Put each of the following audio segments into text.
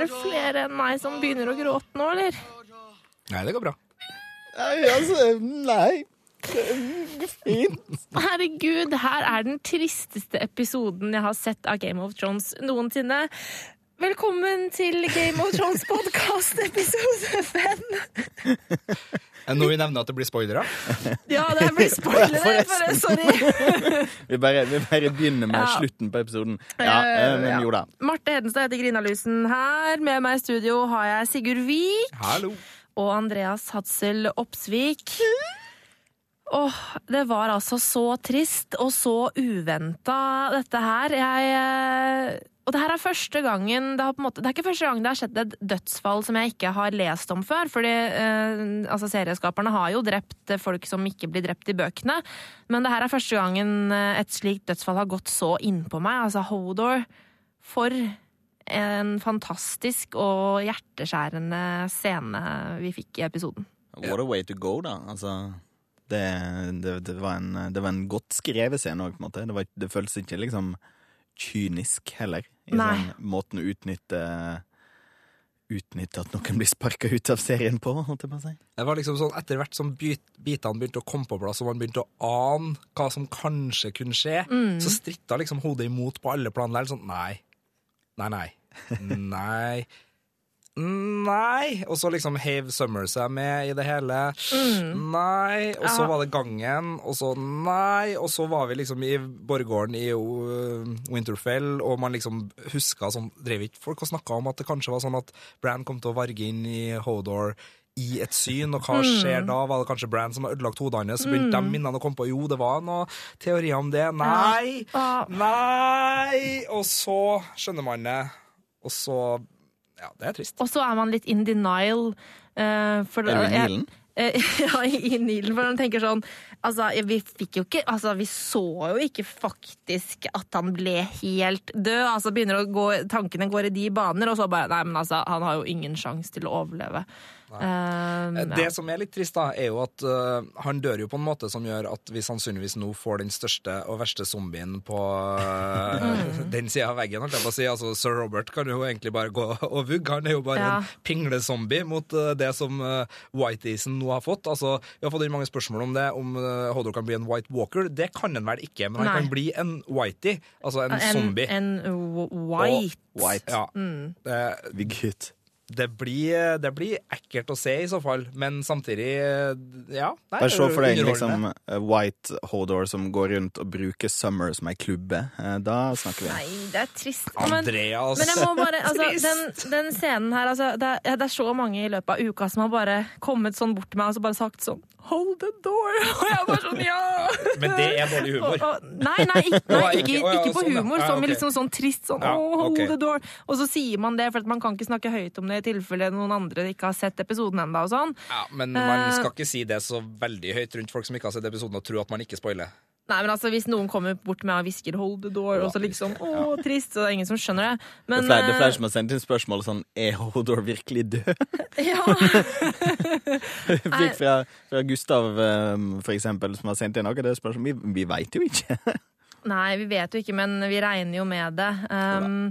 Er det flere enn meg som begynner å gråte nå, eller? Nei, det går bra. Nei, altså Nei. Fint. Herregud, her er den tristeste episoden jeg har sett av Game of Thrones noensinne. Velkommen til Game of Thrones podkast episode fem. Når vi nevner at det blir spoilere. Ja, det blir spoilere, bare sorry. Vi bare, vi bare begynner med Ja. slutten på episoden. Ja, eh, men Ja. jo da. Marte Hedenstad heter Grinalysen. Her. Med meg i studio har jeg Sigurd Vik Hallo. og Andreas Hadsel Opsvik. Åh, det var altså så trist og så uventa, dette her. Jeg eh, Og det her er første gangen det, måte, det er ikke første gang det har skjedd et dødsfall som jeg ikke har lest om før. Fordi eh, altså serieskaperne har jo drept folk som ikke blir drept i bøkene. Men det her er første gangen eh, et slikt dødsfall har gått så innpå meg. Altså Hodor. For en fantastisk og hjerteskjærende scene vi fikk i episoden. What a way to go, da. Altså det, det, det, var, en, det var en godt skrevet scene òg, på en måte. Det, var, det føltes ikke liksom kynisk heller. I Nei. sånn måten å utnytte Utnytte at noen blir sparka ut av serien på, holdt jeg på å si. Det var liksom sånn Etter hvert som byt, bitene begynte å komme på plass, og man begynte å ane hva som kanskje kunne skje, så stritta liksom hodet imot på alle plan. der, Sånn nei. Nei, nei. Nei. Nei. Og så liksom heiv Summer seg med i det hele. Nei. Og så var det gangen, og så nei. Og så var vi liksom i borggården i uh, Winterfell, og man liksom huska sånn Drev ikke folk og snakka om at det kanskje var sånn at Bran kom til å varge inn i Hodor i et syn, og hva skjer da? Var det kanskje Bran som har ødelagt hodet hans? Så begynte de minnene å komme på. Jo, det var noen teorier om det. Nei! Ja. Nei! Og så skjønner man det. Og så Ja, det er trist. Og så er man litt in denial. Uh, for, Er du i Nilen? Ja, i Nilen. For man tenker sånn Altså, vi fikk jo ikke Altså, vi så jo ikke faktisk at han ble helt død. Altså, begynner å gå Tankene går i de baner, og så bare Nei, men altså, han har jo ingen sjanse til å overleve. Um, ja. Det som er litt trist, da, er jo at uh, han dør jo på en måte som gjør at vi sannsynligvis nå får den største og verste zombien på uh, den sida av veggen. holdt jeg på å si. Altså, Sir Robert kan jo egentlig bare gå og vugge. Han er jo bare Ja. en pinglezombie mot uh, det som uh, Whiteisen nå har fått. Altså, Vi har fått inn mange spørsmål om det, om Hodor kan bli en White Walker. Det kan han vel ikke, men han Nei. kan bli en Whitey, altså en, en, zombie. en white. white. White. Ja, Mm. det, Big hit. Det, blir, det blir ekkelt å se, i så fall, men samtidig Ja. nei, Bare se for deg liksom eh, White Hodor som går rundt og bruker Summer som ei klubbe. Eh, Da snakker vi. Nei, det er trist. Men, Andreas. Men jeg må bare, altså, Trist. den, den scenen her altså, det, er, det er så mange i løpet av uka som har bare kommet sånn bort til meg og så bare sagt sånn Hold the door! Og jeg bare sånn, ja! Men det er dårlig humor. Og, og, nei, nei, ikke, nei, ikke, ikke- ikke på sånn, ja. humor, Ja, som i liksom sånn trist sånn Ja, «Åh, hold the door. Og så sier man det, for at man kan ikke snakke høyt om det i tilfelle noen andre ikke har sett episoden enda og sånn. Ja, men man Eh. skal ikke si det så veldig høyt rundt folk som ikke har sett episoden, og tro at man ikke spoiler. Nei, men altså, Hvis noen kommer bort med og hvisker 'hold the door', og så liksom Å, trist, så det er ingen som skjønner det. Det er flere, det er eh, flere som har sendt inn spørsmål sånn Er Hodor virkelig død? ja, fikk fra, fra Gustav, eh, for eksempel, som har sendt inn akkurat det spørsmålet. Vi, vi veit jo ikke. Nei, vi vet jo ikke, men vi regner jo med det. Um,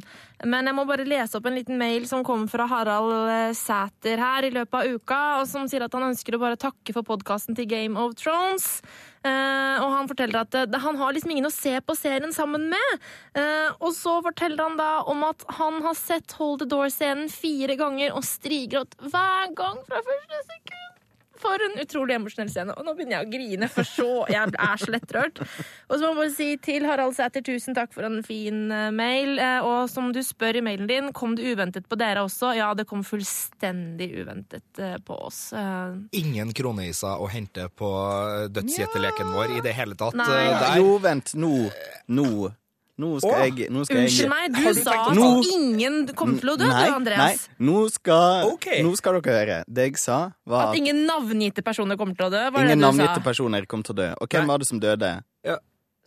men jeg må bare lese opp en liten mail som kom fra Harald eh, Sæter her i løpet av uka, og som sier at han ønsker å bare takke for podkasten til Game of Thrones. Uh, og han forteller at uh, han har liksom ingen å se på serien sammen med. Uh, og så forteller han da om at han har sett Hold the Door-scenen fire ganger og strigrått hver gang fra første sekund. For en utrolig emosjonell scene. Og nå begynner jeg å grine, for så jeg er så lettrørt. Og så må jeg bare si til Harald Sæter, tusen takk for en fin eh, mail. Eh, og som du spør i mailen din, kom det uventet på dere også? Ja, det kom fullstendig uventet eh, på oss. Ingen kroneiser å hente på dødsgjetteleken vår i det hele tatt. Nei. Der. Jo, vent. Nå. Nå. Nå skal Åh, jeg nå skal jeg, Unnskyld meg, du du sa at Nå- ingen kom til å dø, nei, du, Andreas. Nei, nå skal, okay. nå skal dere høre. Det jeg sa, var At at ingen navngitte personer kom til å dø, var ingen det du navngitte sa. personer kom til å dø. Og hvem Nei. var det som døde?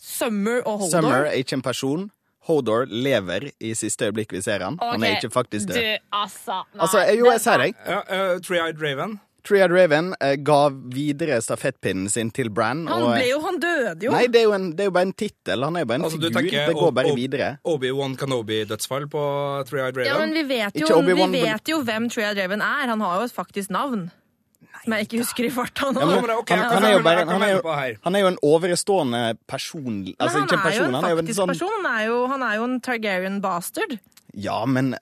Summer og Holdor. Summer er ikke en person. Hodor lever i siste øyeblikk vi ser han. Han er ikke faktisk død. Du, altså. Nei, Altså, jo, jeg sier deg. Ja, uh, Three-Eyed Raven. Triad Raven eh, ga videre stafettpinnen sin til Bran. Han og, ble jo Han døde jo. Nei, det er jo, en, det er jo bare en tittel. Han er jo bare en Altså, figur. tenker Det går bare videre. Obi-Wan Kenobi-dødsfall på Three-Eyed Raven. Ja, men vi vet jo, vi vet jo hvem Tria Draven er. Han har jo et faktisk navn. Som jeg ikke husker i farta nå. Ja, men, okay, han, han, er jo bare, han, er jo, han er jo en overstående person. Men Altså, han ikke en er jo person, en han er jo en faktisk sånn person. Han er, jo, han er jo en Targaryen bastard. Ja, men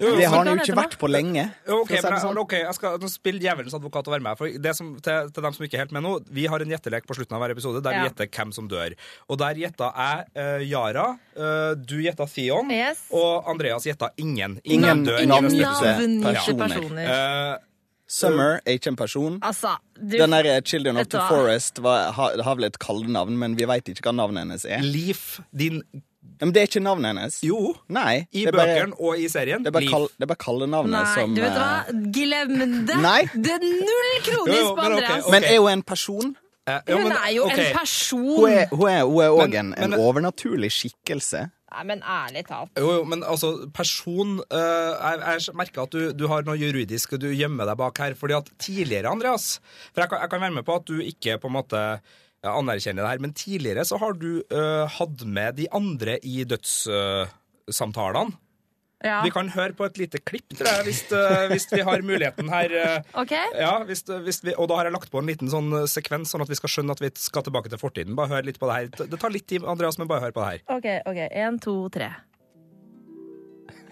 Jo, Det har han jo ikke vært på lenge. Jo, ok, si men, sånn. ok, jeg skal spille djevelens advokat og være med. For det som, til, til dem som ikke er helt med nå, Vi har en gjettelek på slutten av hver episode der Ja. vi gjetter hvem som dør. Og Der gjetta jeg uh, Yara, uh, du gjetta Theon, Yes. og Andreas gjetta ingen. Ingen dør i navngitte personer. personer. Eh, Summer er ikke en person. Altså, du Den der Children of the? Forest var, har, har vel et kallenavn, men vi veit ikke hva navnet hennes er. Leaf, din Men det er ikke navnet hennes. Jo, Nei. i det bøkene og i serien. det er bare, kall, det er bare kallenavnet Nei, som du vet hva? eh, Glem det! Nei. Det er null kronis Jo, jo, på Andreas. ok. Men er hun en person? Eh, jo, Hun er jo okay. en person. Hun er hun er, er Men- en, en men- overnaturlig skikkelse. Nei, men ærlig talt. Jo, jo, men altså, person uh, Jeg, jeg merker at du, du har noe juridisk du gjemmer deg bak her. fordi at tidligere, Andreas For jeg kan, jeg kan være med på at du ikke på en måte ja, anerkjenner det her, men tidligere så har du uh, hatt med de andre i dødssamtalene. Ja. Vi kan høre på et lite klipp, tror jeg, hvis, eh, hvis vi har muligheten her. eh, OK? ja, hvis, hvis vi, og da har jeg lagt på en liten sånn sekvens, sånn at vi skal skjønne at vi skal tilbake til fortiden. Bare hør litt på det her. Det tar litt tid, Andreas, men bare hør på det her. OK, ok. Én, to, tre.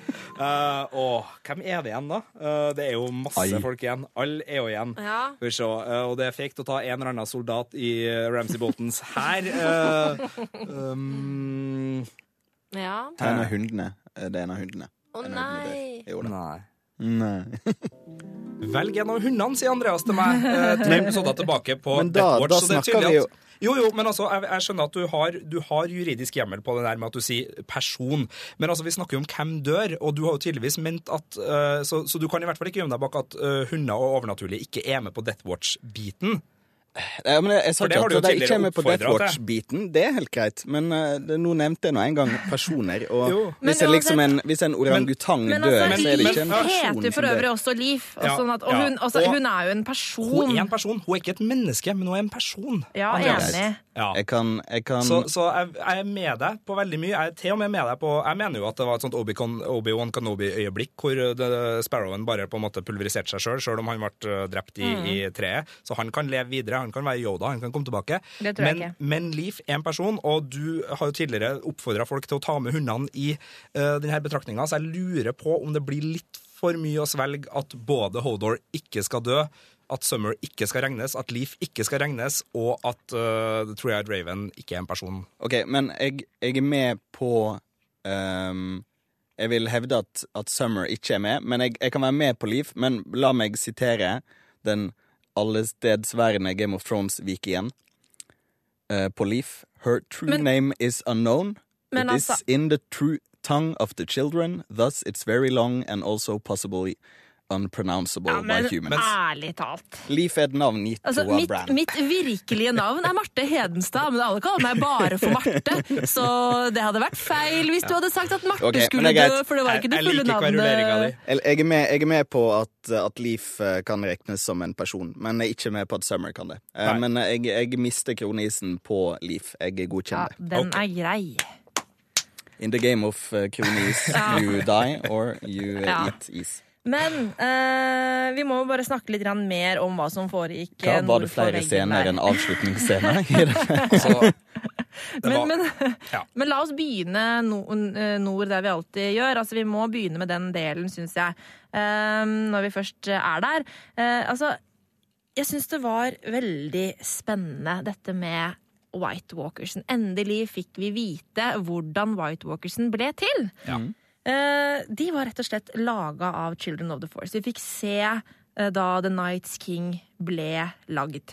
Uh, og hvem er det igjen, da? Uh, det er jo masse Ai. folk igjen. Alle er jo igjen. Ja. Vi se. eh, og det er fake å ta en eller annen soldat i uh, Ramsay Boltons hær. Eh, um, ja. Er en av hundene. Eh, Det er en av hundene. Å oh, nei. Jo nei. Nei. Velg en av hundene, sier Andreas til meg. Uh, tre episoder tilbake på Men da- Watch. da så det er tydelig jo- at- Jo, jo, men altså, jeg, jeg skjønner at du har, du har juridisk hjemmel på det der med at du sier person. Men altså, vi snakker jo om hvem dør, og du har jo tydeligvis ment at uh, så, så du kan i hvert fall ikke gjemme deg bak at uh, hunder og overnaturlige ikke er med på Death Watch-biten. Ja, men jeg, jeg sa ikke at de ikke er med på Death Watch-biten Det er helt greit. Men uh, nå nevnte jeg nå en gang personer. Og. Men hvis, jeg liksom en, hvis en orangutang Men dør, altså, så er det ikke en men- person heter jo for som dør. øvrig også Liv. Og, sånn at, og ja. hun, altså, Og- hun er jo en person. Hun er en person. Hun er ikke et menneske, men hun er en person. Ja, Andreas. enig. Ja. Jeg kan, jeg kan Så, så jeg, jeg er med deg på veldig mye. Jeg er til og med med deg på Jeg mener jo at det var et sånt Obi-Wan Obi Kenobi-øyeblikk hvor eh, Sparrowen bare på en måte pulveriserte seg sjøl, sjøl om han ble eh, drept i, i treet. Så han kan leve videre. Han kan være Yoda, han kan komme tilbake. Det tror jeg men, ikke. men Leaf er en person, og du har jo tidligere oppfordra folk til å ta med hundene i uh, denne betraktninga, så jeg lurer på om det blir litt for mye å svelge at både Hodor ikke skal dø, at Summer ikke skal regnes, at Leaf ikke skal regnes, og at uh, The Three-Eyed Raven ikke er en person. OK, men jeg, jeg er med på um, Jeg vil hevde at, at Summer ikke er med, men jeg, jeg kan være med på Leaf. Men la meg sitere den allestedsværende Game of Thrones vike igjen. Uh, på Leaf. Her true Men- name is unknown. It is altså- in the true tongue of the children. Thus it's very long and also possibly unpronounceable Ja, men by humans. ærlig talt. Leaf er et navn gitt Altså, til mitt, Brand. mitt virkelige navn er Marte Hedenstad, men alle kaller meg bare for Marte. Så det hadde vært feil hvis du hadde sagt at Marte okay, skulle dø, for det var ikke det fulle navnet. Jeg jeg er, med, jeg er med på at, at Leaf eh, kan regnes som en person, men jeg er ikke med på at Summer kan det. Eh, Nei. Men eh, jeg, jeg mister kronisen på Leaf. Jeg godkjenner det. den okay. er grei. In the game of uh, kronis, you die or you uh, Ja. eat is. Men eh, vi må jo bare snakke litt mer om hva som foregikk Hva, eh, var det flere scener enn avslutningsscener? Altså, Men, men, ja. men la oss begynne eh, nord der vi alltid gjør. Altså, vi må begynne med den delen, syns jeg, eh, når vi først er der. Eh, altså, jeg syns det var veldig spennende dette med White Walkersen. Endelig fikk vi vite hvordan White Walkersen ble til. Ja. Eh, de var rett og slett laga av Children of the Force. Vi fikk se eh, da The Nights King ble lagd.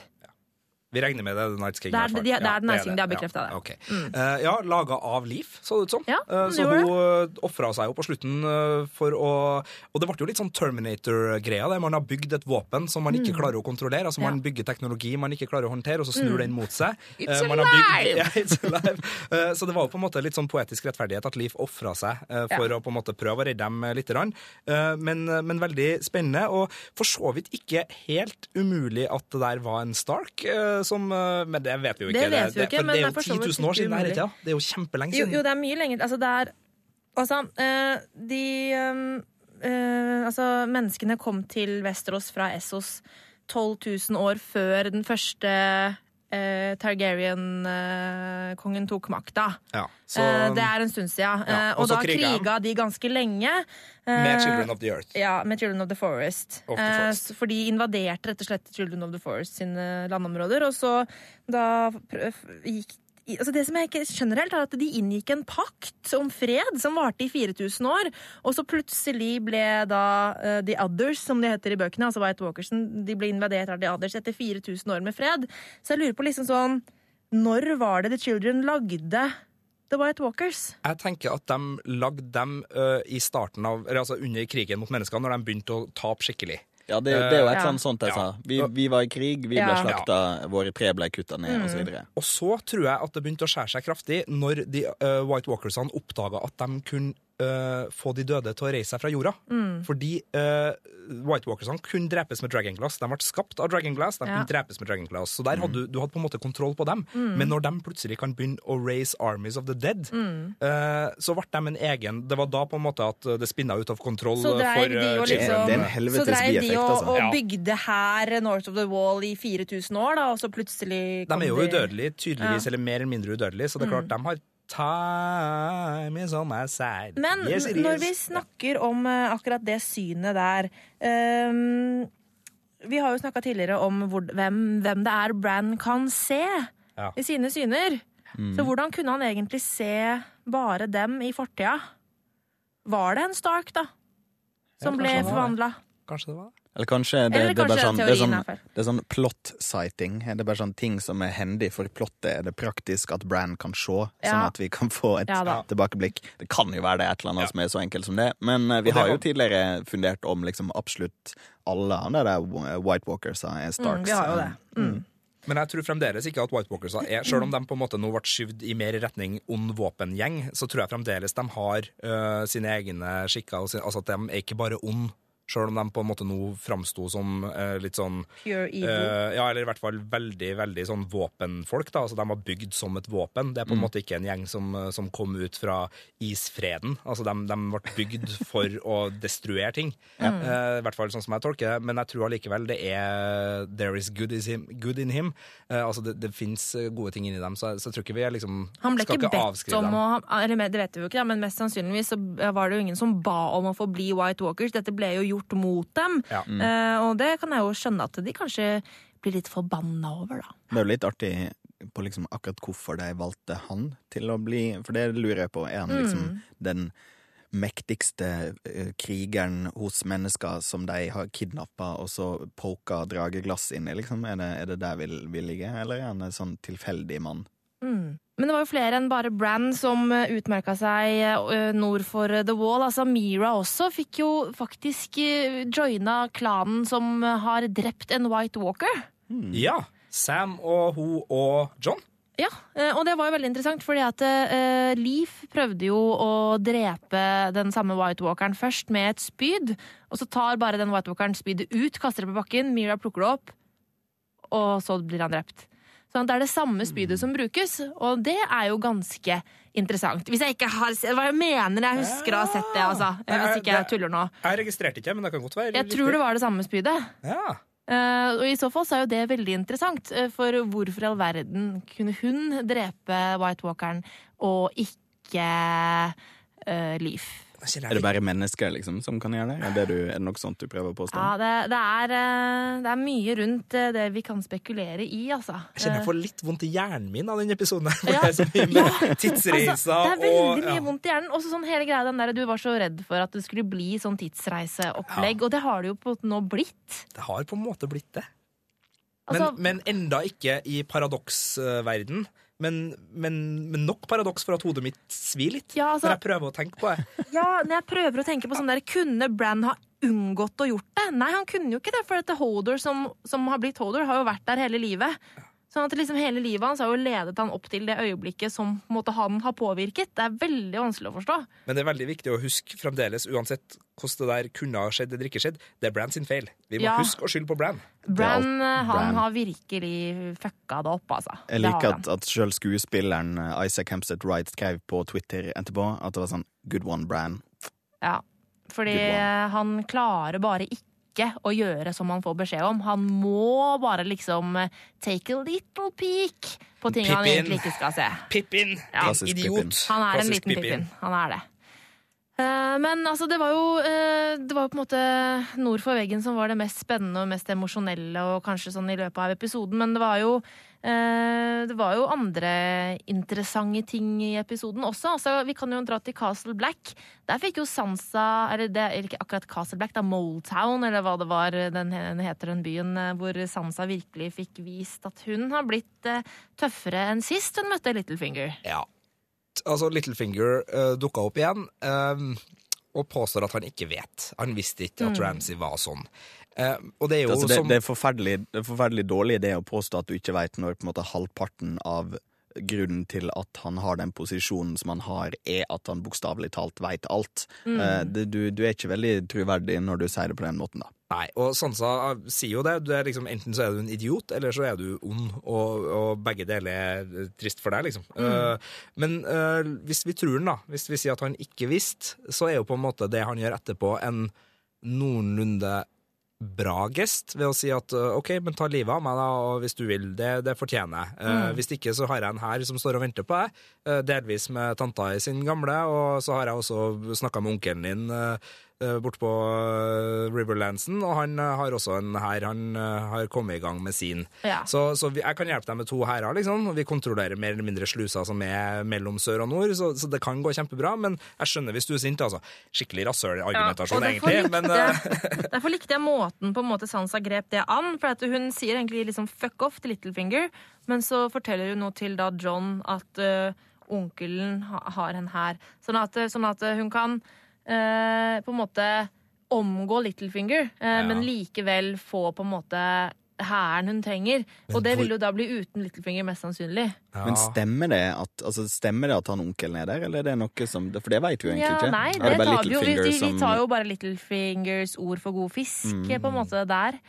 Vi regner med det er The Nights King. Det er- de, de- det er The Night King, de har Ja, bekreftet det. Mm. ok. Eh, ja, laga av Leaf, så det ut som. Ja, uh, så hun uh, ofra seg jo på slutten uh, for å Og det ble jo litt sånn Terminator-greia, der man har bygd et våpen som man ikke klarer å kontrollere. Altså Man Mm. Bygger teknologi man ikke klarer å håndtere, og så snur den mot seg. It's alive! bygd- yeah, it's alive. Eh, så det var jo på en måte litt sånn poetisk rettferdighet at Leaf ofra seg eh, for Ja. å på en måte prøve å redde dem eh, litt. Eh, men, men veldig spennende, og for så vidt ikke helt umulig at det der var en Stark. Som, eh, men det vet vi jo ikke. Det vet vi jo ikke, det, det det er jo 10 000 år siden. Det ikke, ja. det er jo kjempelenge siden. jo, det er mye lenger Altså, det er Altså, eh, de eh, Altså, menneskene kom til Vesterås fra Essos 12 000 år før den første eh, Targaryen-kongen tok makta. Ja, så, Eh, det er en stund siden. Ja, Eh, og og da kriga kriga de ganske lenge. Eh, med Children of the Earth. Ja, med Children of the Forest. Of the Eh, Forest. for de invaderte rett og slett Children of the Forest sine landområder. Og så da gikk Altså Det som jeg ikke skjønner helt, er at de inngikk en pakt om fred som varte i 4000 år. Og så plutselig ble da uh, The Others, som de heter i bøkene, altså White Walkersen, de ble invadert av The Others etter 4000 år med fred. Så jeg lurer på liksom sånn Når var det The Children lagde The White Walkers? Jeg tenker at de lagde dem uh, i starten av, altså under krigen mot mennesker, når de begynte å tape skikkelig. Ja, det, det er jo et Ja. sånt, sånt jeg sa. Vi, vi var i krig, vi ble Ja. slakta, våre tre ble kutta ned, og så videre. Og så tror jeg at det begynte å skjære seg kraftig når de uh, White Walkersene oppdaga at de kunne ø, få de døde til å reise seg fra jorda. Fordi uh, White Walkersene kunne drepes med Dragon Glass. De ble skapt av Dragonglass, de Ja. kunne drepes med Dragonglass. Så der hadde du, du hadde på en måte kontroll på dem. Men når de plutselig kan begynne å raise armies of the dead, uh, så ble de en egen Det var da på en måte at det spinna ut av kontroll Så for de er- liksom det er en Så helvetes dreiv de bieffekt, og, altså. og bygde her North of the Wall i 4000 år, da, og så plutselig De er jo de- udødelige, tydeligvis, Ja. eller mer eller mindre udødelige, så det er klart de har time is on my side. Men Yes, når vi snakker om eh, akkurat det synet der um, Vi har jo snakka tidligere om hvor, hvem, hvem det er Brann kan se Ja. i sine syner. Så hvordan kunne han egentlig se bare dem i fortida? Var det en Stark, da? Som ble forvandla? Kanskje det var det? Eller kanskje det, Eller det er bare sånn, det er sånn, er feil. det er sånn plot-sighting. Det er bare sånn ting som er hendig for plottet. Er det praktisk at Brann kan se, sånn Ja. at vi kan få et Ja tilbakeblikk? Det kan jo være det et eller annet Ja. som er så enkelt som det, men eh, vi har jo tidligere fundert om liksom absolutt alle av de der White Walkersa er Starks. Mm, vi har jo det. Mm. Men jeg tror fremdeles ikke at White Walkers er Selv om de på en måte nå ble skyvd i mer retning ond våpengjeng, så tror jeg fremdeles de har øh, sine egne skikker. Altså at de er ikke bare ond, selv om de på en måte nå framsto som eh, litt sånn Pure evil. Eh, Ja, eller i hvert fall veldig veldig sånn våpenfolk. da, altså De var bygd som et våpen. Det er på en måte ikke en gjeng som, øh, som kom ut fra isfreden. Altså De, de ble bygd for å destruere ting. Mm. Eh, I hvert fall sånn som jeg tolker det. Men jeg tror allikevel det er There is good, is him, good in him. Eh, altså Det, det fins gode ting inni dem, så, så jeg tror ikke vi er liksom Han ble skal ikke bedt avskrive om dem. å Eller det vet vi jo ikke, da, men mest sannsynligvis så var det jo ingen som ba om å få bli White Walkers. Dette ble jo gjort mot dem. Ja. Eh, og det kan jeg jo skjønne at de kanskje blir litt forbanna over, da. Det er jo litt artig på liksom akkurat hvorfor de valgte han til å bli For det lurer jeg på. Er han liksom Mm. den mektigste eh, krigeren hos mennesker som de har kidnappa og så poka drageglass inn i? Liksom? Er, det, er det der vi, vi ligger, eller er han en sånn tilfeldig mann? Mm. Men det var jo flere enn bare Brann som utmerka seg eh, nord for The Wall. Altså Mira også fikk jo faktisk eh, joina klanen som har drept en White Walker. Ja. Sam og hun og John. Ja, eh, og det var jo veldig interessant, fordi at uh, Leaf prøvde jo å drepe den samme White Walkeren først med et spyd, og så tar bare den White Walkeren spydet ut, kaster det på bakken, Mira plukker det opp, og så blir han drept. Så det er det samme spydet som brukes, og det er jo ganske interessant. Hvis jeg ikke har Hva jeg mener jeg husker å ha sett det, altså. Hvis ikke jeg tuller nå. Jeg registrerte ikke, men det kan godt være Jeg tror det var det samme spydet. Ja. Eh, og I så fall så er jo det veldig interessant, eh, for hvorfor i all verden kunne hun drepe White Walkeren og ikke uh, Leaf? Er det bare mennesker liksom som kan gjøre det? Er det, du, er det noe sånt du prøver å påstå? Ja, det, det, er, eh, det er mye rundt eh, det vi kan spekulere i, altså. Jeg kjenner jeg får litt vondt i hjernen min av den episoden. her, Ja. det er så mye med tidsreiser Altså, det er veldig og mye vondt i hjernen. Også sånn hele greia den der, Du var så redd for at det skulle bli sånn tidsreiseopplegg, og det har det jo på nå blitt. Det har på en måte blitt det. Altså- men, men enda ikke i paradoksverden. Men, men, men nok paradoks for at hodet mitt svir litt Ja, altså- når jeg prøver å tenke på det. Ja, når jeg prøver å tenke på sånn der, Kunne Brann ha unngått å gjort det? Nei, han kunne jo ikke det, for dette Holder som, som har blitt Holder, har jo vært der hele livet. Sånn at liksom Hele livet hans har jo ledet han opp til det øyeblikket som måte, han har påvirket. Det er veldig vanskelig å forstå. Men det er veldig viktig å huske fremdeles, uansett hvordan det der kunne ha skjedd eller ikke skjedd, det er Brann sin feil. Vi må Ja. huske å skylde på Brann. Brann eh, han Brann. har virkelig fucka det opp, altså. Jeg liker at, at sjøl skuespilleren eh, Isaac Hempstead Wright skrev på Twitter etterpå at det var sånn Good one, Bran. Ja, fordi han klarer bare ikke å gjøre som han får beskjed om. Han må bare liksom eh, take a little peek på ting han egentlig ikke skal se. Pippin! Ja. Klassisk idiot! Han er en liten liten Pippin. Han er det. Eh, Men altså, det var jo eh, Det var på en måte Nord for veggen som var det mest spennende og mest emosjonelle og kanskje sånn i løpet av episoden, men det var jo eh, det var jo andre interessante ting i episoden også. Altså, vi kan jo dra til Castle Black. Der fikk jo Sansa Eller det ikke akkurat Castle Black, da er eller hva det var den heter den byen, hvor Sansa virkelig fikk vist at hun har blitt tøffere enn sist hun møtte Littlefinger. Ja. Altså, Littlefinger uh, dukka opp igjen eh, og påstår at han ikke vet. Han visste ikke Mm. at Ramsay var sånn. Uh, og det er jo Altså, det, som det, er forferdelig, det er forferdelig dårlig idé å påstå at du ikke veit når på en måte halvparten av grunnen til at han har den posisjonen som han har, er at han bokstavelig talt veit alt. Mm. Eh, du, du er ikke veldig troverdig når du sier det på den måten, da. Nei, og Sansa eh, sier jo det. det liksom, enten så er du en idiot, eller så er du ond, og, og begge deler er eh, trist for deg, liksom. Eh, men uh, hvis vi tror den, da, hvis vi sier at han ikke visste, så er jo på en måte det han gjør etterpå, en noenlunde bra gest ved å si at eh, OK, men ta livet av meg, da, og hvis du vil. Det, det fortjener jeg. Eh, Hvis ikke, så har jeg en her som står og venter på deg, uh, delvis med tanta i sin gamle, og så har jeg også snakka med onkelen din eh, eh, bort på eh, Riverlandsen, og han eh, har også en hær. Han har kommet i gang med sin. Ja. Så, så vi, jeg kan hjelpe deg med to hærer, liksom. Vi kontrollerer mer eller mindre sluser som er mellom sør og nord, så, så det kan gå kjempebra. Men jeg skjønner hvis du er sint. altså. Skikkelig rasshøl-argumentasjon, Ja, egentlig. derfor. Men uh... likte- Derfor likte jeg måten på en måte Sansa grep det an. For at hun sier egentlig liksom fuck off til Littlefinger, men så forteller hun noe til da John at uh, onkelen ha, har en hær. Sånn sånn at hun kan øh, på en måte omgå Littlefinger, øh, men likevel få på en måte hæren hun trenger. Og det vil jo da bli uten Littlefinger, mest sannsynlig. ja. Men stemmer det at, altså, stemmer det at han onkelen er der, eller er det noe som For det veit vi jo egentlig Ja, ikke. nei, det, det tar vi jo. Vi, vi, vi tar jo bare Littlefingers ord for god fisk, Mm. på en måte, der.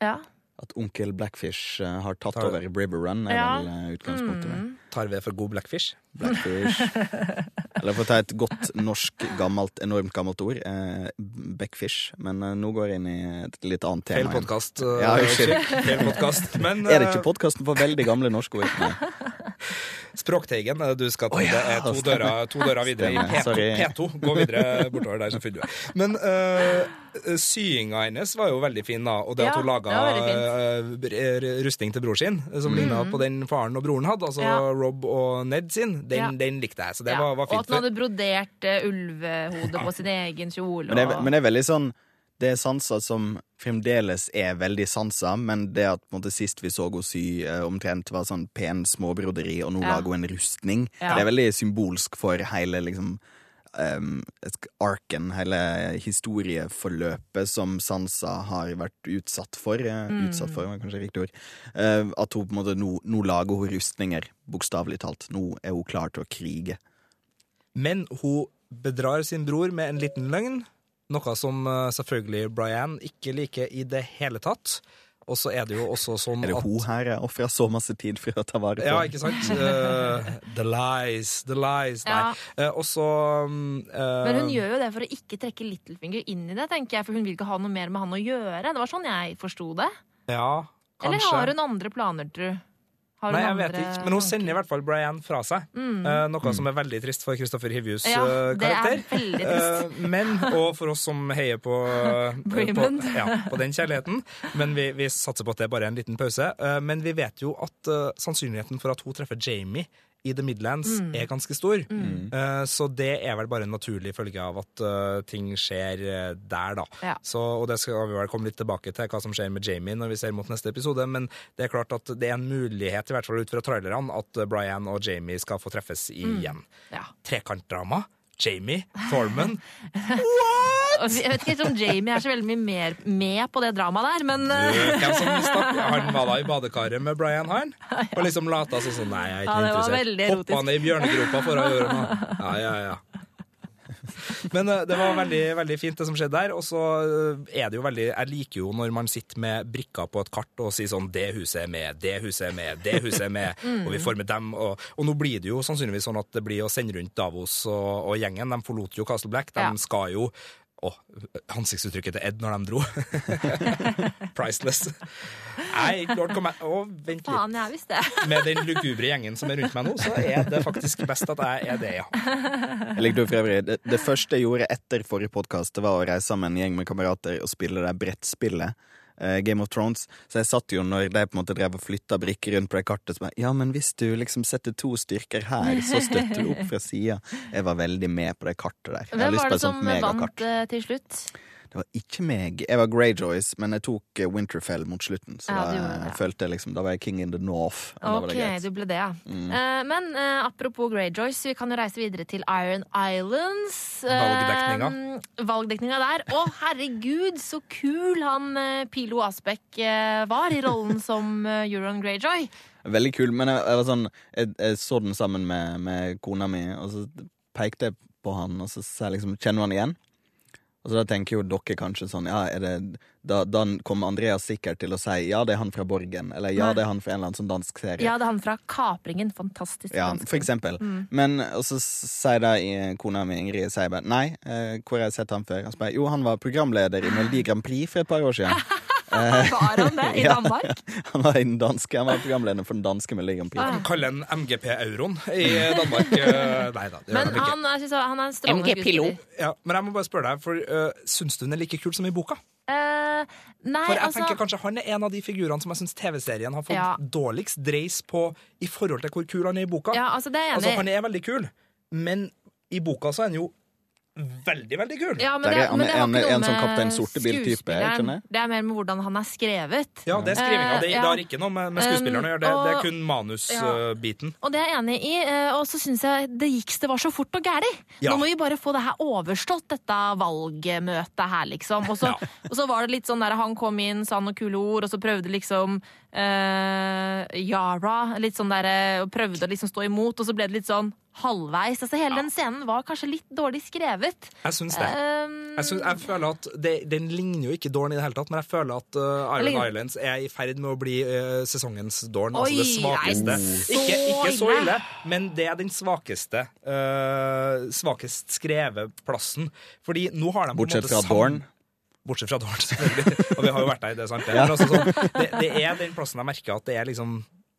Ja. At onkel Blackfish eh, har tatt Tar- over River Run, er Ja. vel eh, utgangspunktet. Mm. Tar vi for god blackfish? Blackfish. Eller for å ta et godt norsk, gammelt, enormt gammelt ord, eh, backfish. Men eh, nå går jeg inn i et litt annet tema. Feil podkast. Ja, unnskyld. Feil. Men Er det eh, ikke podkasten for veldig gamle norske ord? Nei. Språkteigen er det du skal ja, det er to dører, to dører videre i P2. P2. Gå videre bortover der, så finner du det. Men uh, syinga hennes var jo veldig fin, da. Og det Ja, at hun laga uh, eh, rustning til bror sin, som ligna på den faren og broren hadde, altså Mm. Ja. Rob og Ned sin, den, Ja. den likte jeg. Så det Ja, var, var Og at hun hadde brodert eh, ulvehode på sin egen kjole. Men det, er, men det er veldig sånn Det er sanser som fremdeles er veldig sansa, men det at på en måte, sist vi så henne sy eh, omtrent var sånn pen småbroderi, og nå Ja. lager hun en rustning, Ja. det er veldig symbolsk for hele liksom um, arken, hele historieforløpet som Sansa har vært utsatt for. eh, Mm. Utsatt for, var kanskje riktig ord. Uh, at hun på en måte nå, nå lager hun rustninger, bokstavelig talt. Nå er hun klar til å krige. Men hun bedrar sin bror med en liten løgn, noe som eh, selvfølgelig Brian ikke liker i det hele tatt. Og så er det jo også sånn at Er det hun her jeg ofra så masse tid for å ta vare på? Ja, ikke sant? Uh, the lies, the lies. Nei. Ja. Eh, og så um, eh, Men hun gjør jo det for å ikke trekke Littlefinger inn i det, tenker jeg, for hun vil ikke ha noe mer med han å gjøre. Det var sånn jeg forsto det. Ja, kanskje. Eller har hun andre planer, tru? Har Nei, jeg vet ikke. Men hun sender i hvert fall Brian fra seg. Mm. Uh, noe som er veldig trist for Christopher Hivjus Ja, det er karakter. Eh, men, og for oss som heier på, på, ja, på den kjærligheten. Men vi, vi satser på at det er bare en liten pause. Men vi vet jo at sannsynligheten for at hun treffer Jamie, i The Midlands er ganske stor. Eh, så det er vel bare en naturlig følge av at eh, ting skjer eh, der, da. Ja. Så, og det skal vi vel komme litt tilbake til, hva som skjer med Jamie når vi ser mot neste episode. Men det er klart at det er en mulighet, i hvert fall ut fra trailerne, at Brian og Jamie skal få treffes igjen. Ja. Trekantdrama. Jamie, Thorman. What?! Jeg vet ikke om Jamie er så veldig mye mer med på det dramaet der, men eh, Hvem som stakk? Han var da i badekaret med Brian, Hine Og liksom lata som sånn Nei, jeg er ikke Ja, det var interessert. veldig Hoppa ned i bjørnegropa for å gjøre noe. Ja, ja, ja. Men eh, det var veldig, veldig fint, det som skjedde der. Og så eh, er det jo veldig Jeg liker jo når man sitter med brikker på et kart og sier sånn Det huset er med, det huset er med, det huset er med, og vi former dem. Og, og nå blir det jo sannsynligvis sånn at det blir å sende rundt Davos og, og gjengen. De forlot jo Castle Black. De Ja. skal jo å, ansiktsuttrykket til Ed når de dro. Priceless. Nei, Lord jeg. Å, vent litt. faen, jeg visste det. Med den lugubre gjengen som er rundt meg nå, så er det faktisk best at jeg er det, ja. Jeg likte for øvrig det, det første jeg gjorde etter forrige podkast, var å reise sammen med en gjeng med kamerater og spille det brettspillet. Eh, Game of Thrones. Så jeg satt jo når de på en måte drev og flytta brikker rundt på det kartet, så bare Ja, men hvis du liksom setter to styrker her, så støtter du opp fra sida. Jeg var veldig med på det kartet der. Hvem var det som vant eh, til slutt? Det var ikke meg. Jeg var Greyjoys, men jeg tok eh, Winterfell mot slutten. Så Ja, da gjorde jeg følte jeg liksom Da var jeg king in the north. Ok, du ble det, ja. Mm. Uh, men uh, apropos Greyjoys, vi kan jo reise videre til Iron Islands. Valgdekninga. Valgdekninga. valgdekninga der. Å, herregud, så kul han Pilo Asbæk eh, var i rollen som Euron Greyjoy. Veldig kul, men jeg, jeg var sånn jeg, jeg så den sammen med, med kona mi, og så pekte jeg på han, og så sa jeg liksom Kjenner du han igjen? Og så da tenker jo dere kanskje sånn Ja, det Da, da kommer Andreas sikkert til å si ja, det er han fra Borgen, eller ja, det er han fra en eller annen sånn dansk serie. Ja, det er han fra Kapringen. Fantastisk. Ja, dansk for eksempel. Mm. Men så sier da kona mi Ingrid sier bare nei, eh, hvor har jeg sett han før? Han spør, jo, han var programleder i Melodi Grand Prix for et par år siden. Var han det i Ja. Danmark? Han var, en dansk, han var programleder for den danske Melodi Grand Prix. Ah. De kaller den MGP-euroen i Danmark. Eh, Nei da, det gjør Men de ikke. han, jeg synes han er en strålende skuespiller. Ja, men jeg må bare spørre deg, for uh, syns du den er like kul som i boka? Eh, nei, For jeg altså tenker kanskje Han er en av de figurene som jeg syns TV-serien har fått Ja. dårligst dreis på i forhold til hvor kul han er i boka. Ja, altså, det er jeg altså, i. han er veldig kul, men i boka så er han jo veldig, veldig kul. Ja, men Der det, er men det har en- ikke noe en sånn Kaptein Sortebil-type, skuespilleren. Det er mer med hvordan han er skrevet. Ja, det er skrivinga. Det, Eh, ja. det har ikke noe med, med skuespilleren å gjøre. Det, og, det er kun manusbiten. Og det er jeg enig i. eh, Og så syns jeg det gikk det var så fort og gæli. Ja. Nå må vi bare få det her overstått, dette valgmøtet her, liksom. Og så, og så var det litt sånn der han kom inn, sa noen kule ord, og så prøvde liksom uh, Yara litt sånn der, og prøvde å liksom stå imot, og så ble det litt sånn halvveis. Altså Hele den scenen var kanskje litt dårlig skrevet. Jeg syns det. Um, Jeg, synes, jeg føler at det, Den ligner jo ikke Dorn i det hele tatt, men jeg føler at uh, Iron Ligner- Islands er i ferd med å bli uh, sesongens Dorn. Oi, altså det svakeste. nei, så Ikke, ikke så ille. men det er den svakeste uh, svakest skrevet plassen. Fordi nå har de Bortsett fra Dorn. Bortsett fra Dorn, selvfølgelig. Og vi har jo vært der, det er sant. det. Men altså, sånn, det, det er den plassen jeg merker at det er liksom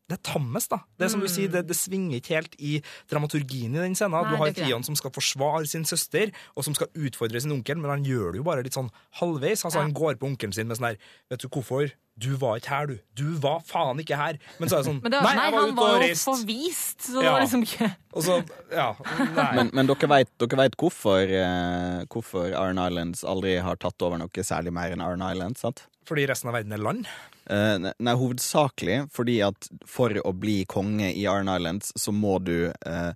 det er tammest, da. Det er som du sier, det, det svinger ikke helt i dramaturgien i den scenen. Nei, Du har Tion som skal forsvare sin søster, og som skal utfordre sin onkel, men han gjør det jo bare litt sånn halvveis. Altså, Ja. Han går på onkelen sin med sånn her Vet du hvorfor? Du var ikke her, du. Du var faen ikke her. Men så er det sånn det var, Nei, nei, jeg var han var jo forvist, så det Ja. var liksom ikke Og så Ja. Nei. Men, men dere vet, hvorfor, eh, hvorfor Iron Islands aldri har tatt over noe særlig mer enn Iron Islands? sant? Fordi resten av verden er land. Eh, nei, hovedsakelig fordi at for å bli konge i Iron Islands, så må du eh,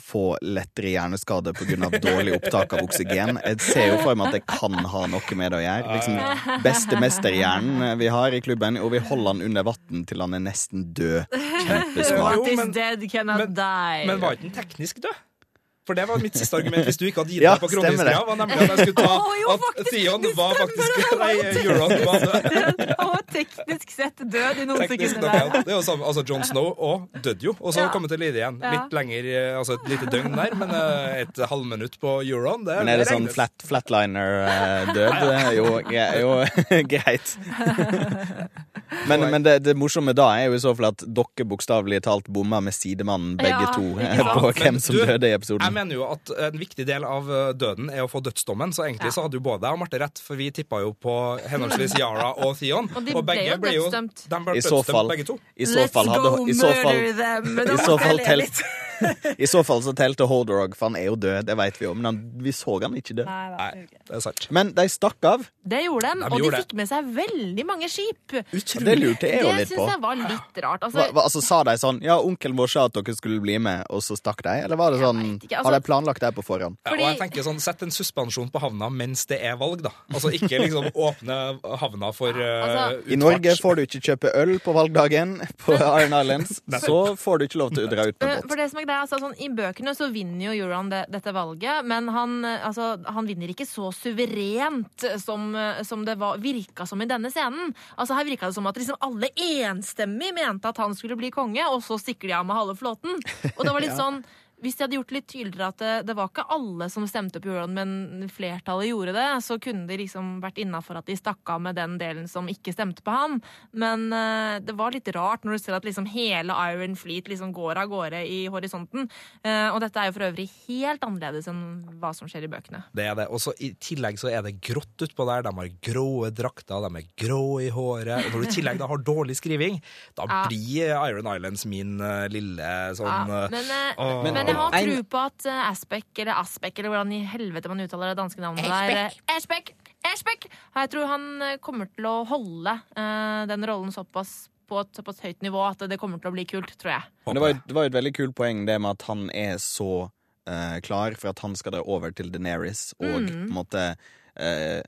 få lettere hjerneskade pga. dårlig opptak av oksygen. Jeg ser jo for meg at det kan ha noe med det å gjøre. Liksom Beste mesterhjernen vi har i klubben, og vi holder han under vann til han er nesten død. Kjempesmart. Men- men- Men var ikke han teknisk død? For det var mitt siste argument hvis du ikke hadde gitt Ja, deg på kronhistoria. Var nemlig at jeg skulle ta oh, jo, at Theon var faktisk han Nei, Euron var død. Han var teknisk sett død i noen Teknisk sekunder ja. Det er jo samme, altså Jon Snow og døde jo, og så Ja. kommet til live igjen. Litt lenger, eh, altså et lite døgn der, men eh, et halvminutt på Euron, det, Men er det sånn flat, flatliner-død? Jo, gre- jo, greit. Men, men det, det morsomme da er jo i så fall at dere bokstavelig talt bomma med sidemannen begge Ja, to eh, på Men hvem som du, døde i episoden. Jeg mener jo at en viktig del av eh, døden er å få dødsdommen, så egentlig Ja. så hadde jo både jeg og Marte rett, for vi tippa jo på henholdsvis Yara og Theon. Og de Og begge ble jo dødsdømt. de ble I så dødsdømt, fall, begge to. i så fall hadde i så fall, them. i så fall telt, I så fall så telte Hordorog, for han er jo død, det vet vi jo, men han, vi så han ikke dø. Nei, det er sant. Men de stakk av. Det gjorde de, De og de fikk med seg veldig mange skip. Det lurte jeg jo litt på. Det syns jeg var litt rart. Altså, hva, altså, Sa de sånn Ja, onkelen vår sa at dere skulle bli med, og så stakk de? Eller var det sånn altså- Har de planlagt det på forhånd? Ja, og jeg tenker sånn, Sett en suspensjon på havna mens det er valg, da. Altså Ikke liksom åpne havna for uh, Altså- I Norge får du ikke kjøpe øl på valgdagen på Iron Islands. Så får du ikke lov til å dra ut med Eh, båt. For det som er greia, altså, sånn, I bøkene så vinner jo Euron det, dette valget, men han, eh, altså, han vinner ikke så suverent som, eh, som det var, virka som i denne scenen. Altså Her virka det som at liksom alle enstemmig mente at han skulle bli konge, og så stikker de av med halve flåten. Og det var litt sånn hvis de hadde gjort litt tydeligere at det, det var ikke alle som stemte på Euron, men flertallet gjorde det, så kunne de liksom vært innafor at de stakk av med den delen som ikke stemte på han. Men uh, det var litt rart når du ser at liksom hele Iron Fleet liksom går av gårde i horisonten. Uh, og dette er jo for øvrig helt annerledes enn hva som skjer i bøkene. Det er det. Og så I tillegg så er det grått utpå der. De har gråe drakter, de er grå i håret. Og når du i tillegg da har dårlig skriving, da Ja. blir Iron Islands min uh, lille sånn Ja, men, åh. Men jeg har tro på at eh, Aspek, eller Aspek, eller hvordan i helvete man uttaler det danske navnet der eh, Aspek! Aspek! Jeg tror han eh, kommer til å holde eh, den rollen såpass på et såpass høyt nivå at det kommer til å bli kult, tror jeg. Men det var, det var et veldig kult poeng det med at han er så uh, klar for at han skal da over til Deneris, og på en måte eh,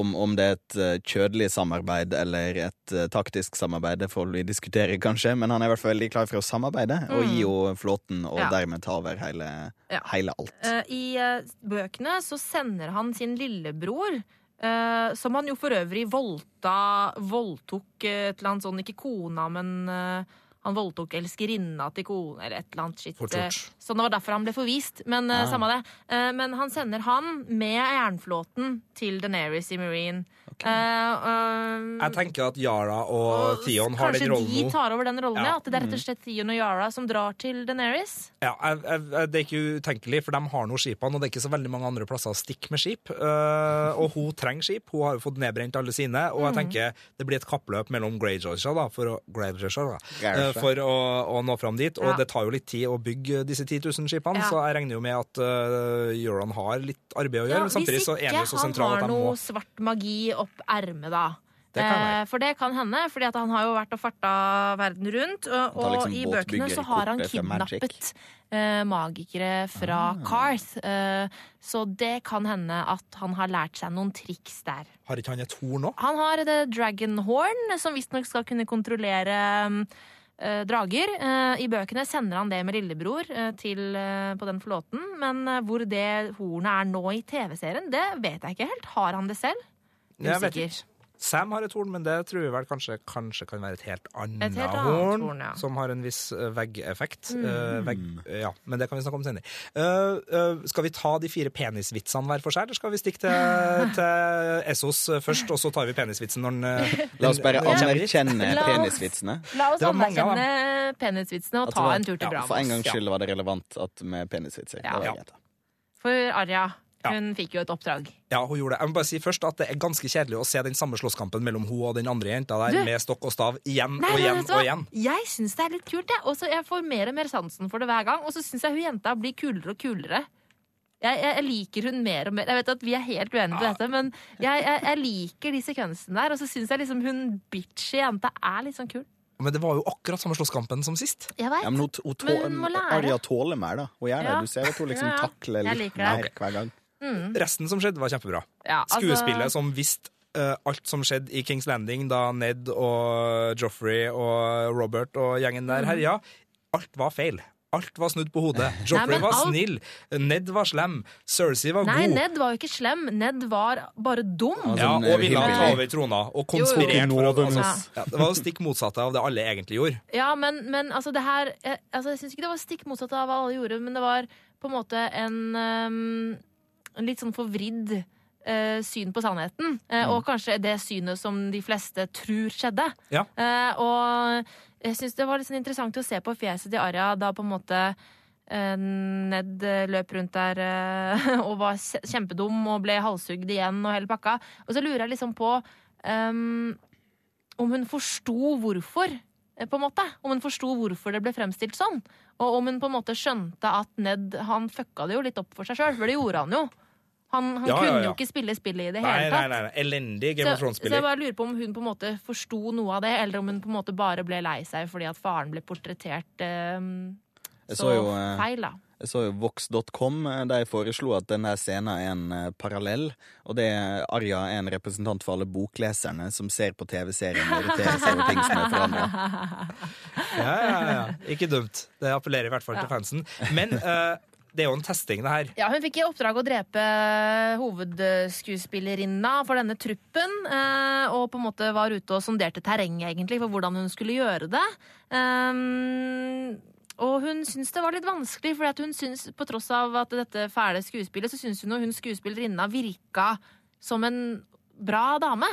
om, om det er et eh, kjødelig samarbeid eller et eh, taktisk samarbeid, det får vi diskutere, kanskje, men han er i hvert fall veldig klar for å samarbeide og gi jo flåten, og Ja. dermed ta over hele, Ja. hele alt. Uh, I uh, bøkene så sender han sin lillebror, Uh, som han jo for øvrig voldta, voldtok et eller annet sånn, ikke kona, men eh, han voldtok elskerinna til kona, eller et eller annet skitt. Eh, Så det var derfor han ble forvist. Men ja. Ah. samme det. Eh, men han sender han med jernflåten til Deneris i Marine. Eh, eh, Jeg tenker at Yara og Theon har den Kanskje de tar over den rollen, Ja. ja. At det er rett og slett Theon og Yara som drar til Deneris. Ja, jeg, jeg, Det er ikke utenkelig, for de har nå skipene, og det er ikke så veldig mange andre plasser å stikke med skip. Uh, og hun trenger skip. Hun har jo fått nedbrent alle sine, og jeg tenker det blir et kappløp mellom Greyjoysha da, for å, Greyjoysha, da, eh, for å, å nå fram dit. Og Ja. det tar jo litt tid å bygge disse 10 000 skipene, Ja. så jeg regner jo med at uh, Euron har litt arbeid å gjøre. Ja, men samtidig så er han jo så sentral har at de noe svart magi opp ermet, da. Det. Eh, for det kan hende, for han har jo vært og farta verden rundt. Og, liksom og i bøkene så har han kidnappet eh, magikere fra Ah. Carth. Eh, så det kan hende at han har lært seg noen triks der. Har ikke han et horn nå? Han har det Dragon Horn, som visstnok skal kunne kontrollere eh, drager. Eh, I bøkene sender han det med lillebror eh, til, eh, på den flåten, men eh, hvor det hornet er nå i TV-serien, det vet jeg ikke helt. Har han det selv? Usikker. Sam har et horn, men det tror vi vel kanskje, kanskje kan være et helt annet, Et helt annet horn, horn, ja. Mm. som har en viss veggeffekt. Mm. Uh, vegg, ja, men det kan vi snakke om senere. Uh, uh, skal vi ta de fire penisvitsene hver for seg, eller skal vi stikke til, til Essos eh, først, og så tar vi penisvitsen når den eh, La oss bare anerkjenne ja. penisvitsene. La oss- penisvitsene. La oss anerkjenne mange penisvitsene og At ta var- en tur til ja, For en gangs skyld var det relevant at med penisvitser. Ja. Det var Ja. For Arja, Ja. hun fikk jo et oppdrag. Ja, hun gjorde det. Jeg må bare si først at det er ganske kjedelig å se den samme slåsskampen mellom hun og den andre jenta der, Du- med stokk og stav, igjen Nei, og igjen og igjen. Jeg syns det er litt kult, jeg. Og jeg får mer og mer sansen for det hver gang. Og så syns jeg hun jenta blir kulere og kulere. Jeg, jeg, jeg liker hun mer og mer. Jeg vet at vi er helt uenige på dette, men jeg, jeg, jeg liker de sekvensene der. Og så syns jeg liksom hun bitchy jenta er litt sånn kul. Men det var jo akkurat samme slåsskampen som sist. Jeg vet. Ja, men hun, Men hun må lære. Arja tåler mer, da. Hun gjør det. Ja. Du ser at hun liksom Ja, takler litt mer hver gang. Resten som skjedde, var kjempebra. Ja, altså- Skuespillet som visste uh, alt som skjedde i Kings Landing da Ned og Joffrey og Robert og gjengen der herja, alt var feil. Alt var snudd på hodet. Joffrey Nei, var alt- snill, Ned var slem, Cersei var Nei, god. Ned var jo ikke slem. Ned var bare dum. Altså, ja, sånn, og ville ta over trona, og konspirert Nådenes. altså, ja, Det var jo stikk motsatte av det alle egentlig gjorde. Ja, men, men altså det her Jeg, altså, Jeg syns ikke det var stikk motsatt av hva alle gjorde, men det var på en måte en, um, en litt sånn forvridd eh, syn på sannheten. Eh, Og kanskje det synet som de fleste tror skjedde. Ja. Eh, og jeg syns det var litt sånn interessant å se på fjeset til Arja da på en måte Ned løp rundt der og var kje- kjempedum og ble halshugd igjen og hele pakka. Og så lurer jeg liksom på um, om hun forsto hvorfor. På en måte. Om hun forsto hvorfor det ble fremstilt sånn. Og om hun på en måte skjønte at Ned han fucka det jo litt opp for seg sjøl, for det gjorde han jo. Han, han Ja, ja, kunne ja. jo ikke spille spillet i det Nei, hele tatt. nei, nei. nei. Elendig Game Så, of så jeg bare lurer på om hun på en måte forsto noe av det, eller om hun på en måte bare ble lei seg fordi at faren ble portrettert eh, så, så jo, eh, feil, da. Jeg så jo Vox.com, De der jeg foreslo at denne scenen er en eh, parallell. Og det er Arja er en representant for alle bokleserne som ser på TV-serien og irriterer seg over ting som er forandra. Ja, ja, ja. Ikke dumt. Det appellerer i hvert fall til fansen. Men eh, det er jo en testing, det her. Ja, Hun fikk i oppdrag å drepe hovedskuespillerinna for denne truppen. eh, Og på en måte var ute og sonderte terrenget egentlig for hvordan hun skulle gjøre det. Um, og hun syntes det var litt vanskelig, for hun syns, på tross av at dette fæle skuespillet, så syns hun at hun skuespillerinna virka som en bra dame.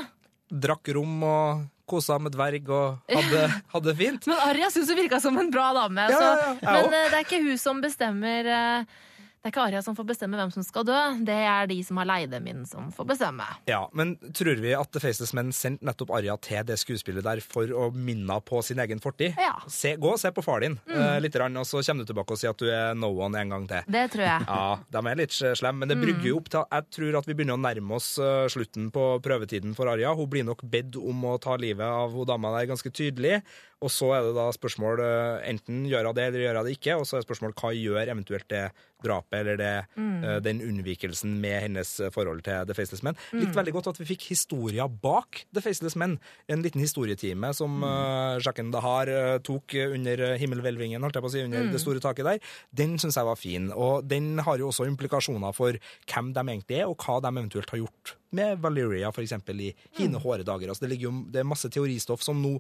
Drakk rom og kosa med dverg og hadde, det fint. Men Arja syns hun virka som en bra dame. Ja, så, ja, ja, men eh, det er ikke hun som bestemmer eh, Det er ikke Arja som får bestemme hvem som skal dø. Det er de som har leid dem inn, som får bestemme. Ja, Men tror vi at The Faceless Men sendte nettopp Arja til det skuespillet der for å minne på sin egen fortid? Ja. Mm. Se, gå og se på far din, eh, litt, grann, og så kommer du tilbake og sier at du er no one en gang til. Det tror jeg. Ja, de er litt slemme, men det brygger jo opp til Jeg tror at vi begynner å nærme oss eh, slutten på prøvetiden for Arja. Hun blir nok bedt om å ta livet av hun dama der ganske tydelig. Og så er det da spørsmål eh, enten gjør hun det eller gjør hun det ikke. Og så er det spørsmål hva gjør eventuelt det drapet eller det, mm. den unnvikelsen med hennes forhold til The Faceless Men. Likte veldig godt at vi fikk historia bak The Faceless Men. En liten historietime som uh, Jacques Dahar eh, tok under eh, himmelhvelvingen, holdt jeg på å si, under det store taket der. Den syns jeg var fin. Og den har jo også implikasjoner for hvem de egentlig er, og hva de eventuelt har gjort med Valeria, eksempel, i hine hårde dager. Altså, det, ligger jo, det er masse teoristoff som nå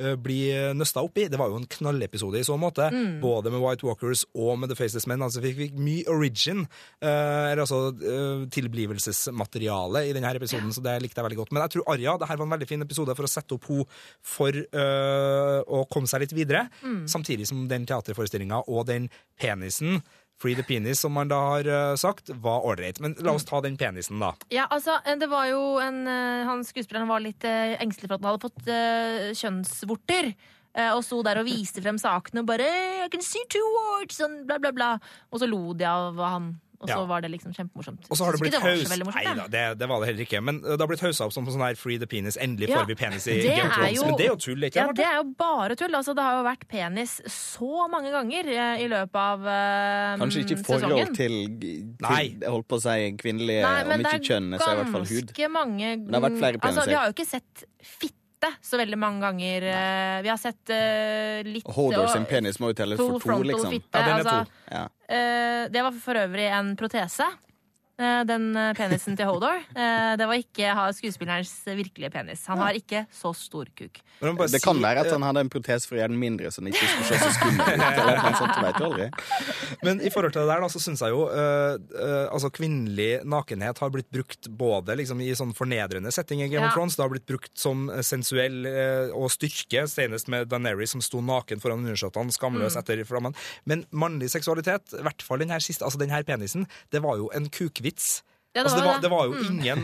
eh, blir nøsta opp i. Det var jo en knallepisode i så måte, både med White Walkers og med The Faceless Men. Altså, vi fikk mye origin, eh, eller altså eh, tilblivelsesmateriale i denne episoden, så det likte jeg veldig godt. Men jeg tror Arja, det her var en veldig fin episode for å sette opp henne for øh, å komme seg litt videre, samtidig som den teaterforestillinga og den penisen Free the penis, som man da har eh, sagt, var ålreit. Men la oss ta den penisen, da. Ja, altså, det var jo en eh, Han skuespilleren var litt eh, engstelig for at han hadde fått uh, kjønnsvorter. eh, og sto der og viste frem sakene og bare I can see two words, sånn bla, bla, bla. Og så lo de av han. Og så Ja. var det liksom kjempemorsomt. Og så har det blitt var haus... Nei da, det, det var det heller ikke. Men det har blitt hausa opp som på sånn her Free the penis. Endelig Ja, får vi penis i Game of Thrones. Men det er jo tull, ikke Ja, det er jo bare tull. Altså, det har jo vært penis så mange ganger eh, i løpet av eh, Kanskje ikke i forhold til, til jeg holdt på å si kvinnelige, Nei, om ikke kjønn, så i hvert fall hud. mange det har vært flere Altså, vi har jo ikke sett fitte så veldig mange ganger. Eh, Vi har sett uh, litt Hodor sin penis må jo telles for to, liksom. fitte. Ja, den er altså, to. Ja. uh, det var for øvrig en protese. Eh, Den eh, penisen til Hodor. Eh, Det var ikke ha- skuespillerens virkelige penis. Han har ikke så stor kuk. Det kan være at han hadde en protesfri for å gjøre den mindre, så den ikke skulle se så skummel ut. Men i forhold til det der, så syns jeg jo altså kvinnelig nakenhet har blitt brukt både liksom i sånn fornedrende setting i Game Ja. of Thrones, det har blitt brukt som sensuell og styrke, senest med Daenerys som sto naken foran undersåttene, skamløs Mm. etter flammen. Men mannlig seksualitet, i hvert fall den her siste, altså den her penisen, det var jo en kukvits. Ja, det altså, det, var det var jo ingen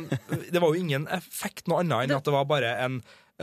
Det var jo ingen effekt noe annet enn at det var bare en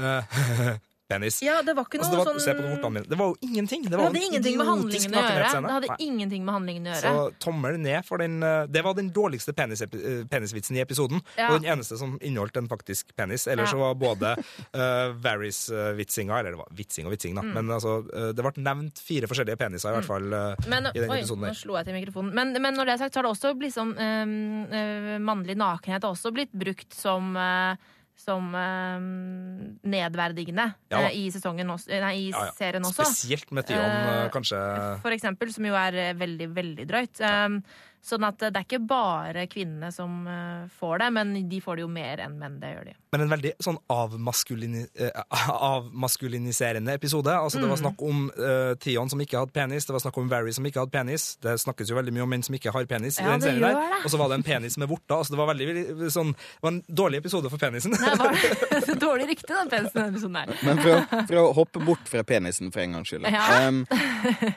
uh, penis. Ja, det var ikke Altså, noe det, var, sånn det var jo ingenting. Det Det hadde ingenting med handlingen å gjøre. Det hadde Nei. ingenting med handlingen å gjøre. Så tommel ned for den eh, Det var den dårligste penis, eh, penisvitsen i episoden. Ja. Og den eneste som inneholdt en faktisk penis. Ellers Ja. så var både uh, Varys-vitsinga Eller det var vitsing og vitsing, da. Mm. Men altså, eh, det ble nevnt fire forskjellige peniser, i hvert fall. Uh, Men, i den oi, episoden nå slo jeg til mikrofonen. Men, men når det er sagt, så har det også blitt sånn øhm, uh, Mannlig nakenhet har også blitt brukt som øh, som øhm, nedverdigende Ja øh, i sesongen også, nei, i Ja, ja. serien også. Spesielt med Tion, eh, Eh, kanskje. For eksempel, som jo er veldig, veldig drøyt. Um, sånn at det er ikke bare kvinnene som øh, får det, men de får det jo mer enn menn. Det gjør de. Men en veldig sånn avmaskulini, eh, avmaskuliniserende episode. Altså, Det Mm. var snakk om uh, Tion som ikke hadde penis, det var snakk om Varys som ikke hadde penis. Det snakkes jo veldig mye om menn som ikke har penis. i Ja, den det serien der. det. Og så var det en penis med vorter. Altså, det, var veldig, sånn, det var en dårlig episode for penisen. Det var dårlig rykte, den penisen i denne episoden her. Men for å, for å hoppe bort fra penisen for en gangs skyld Ja. um,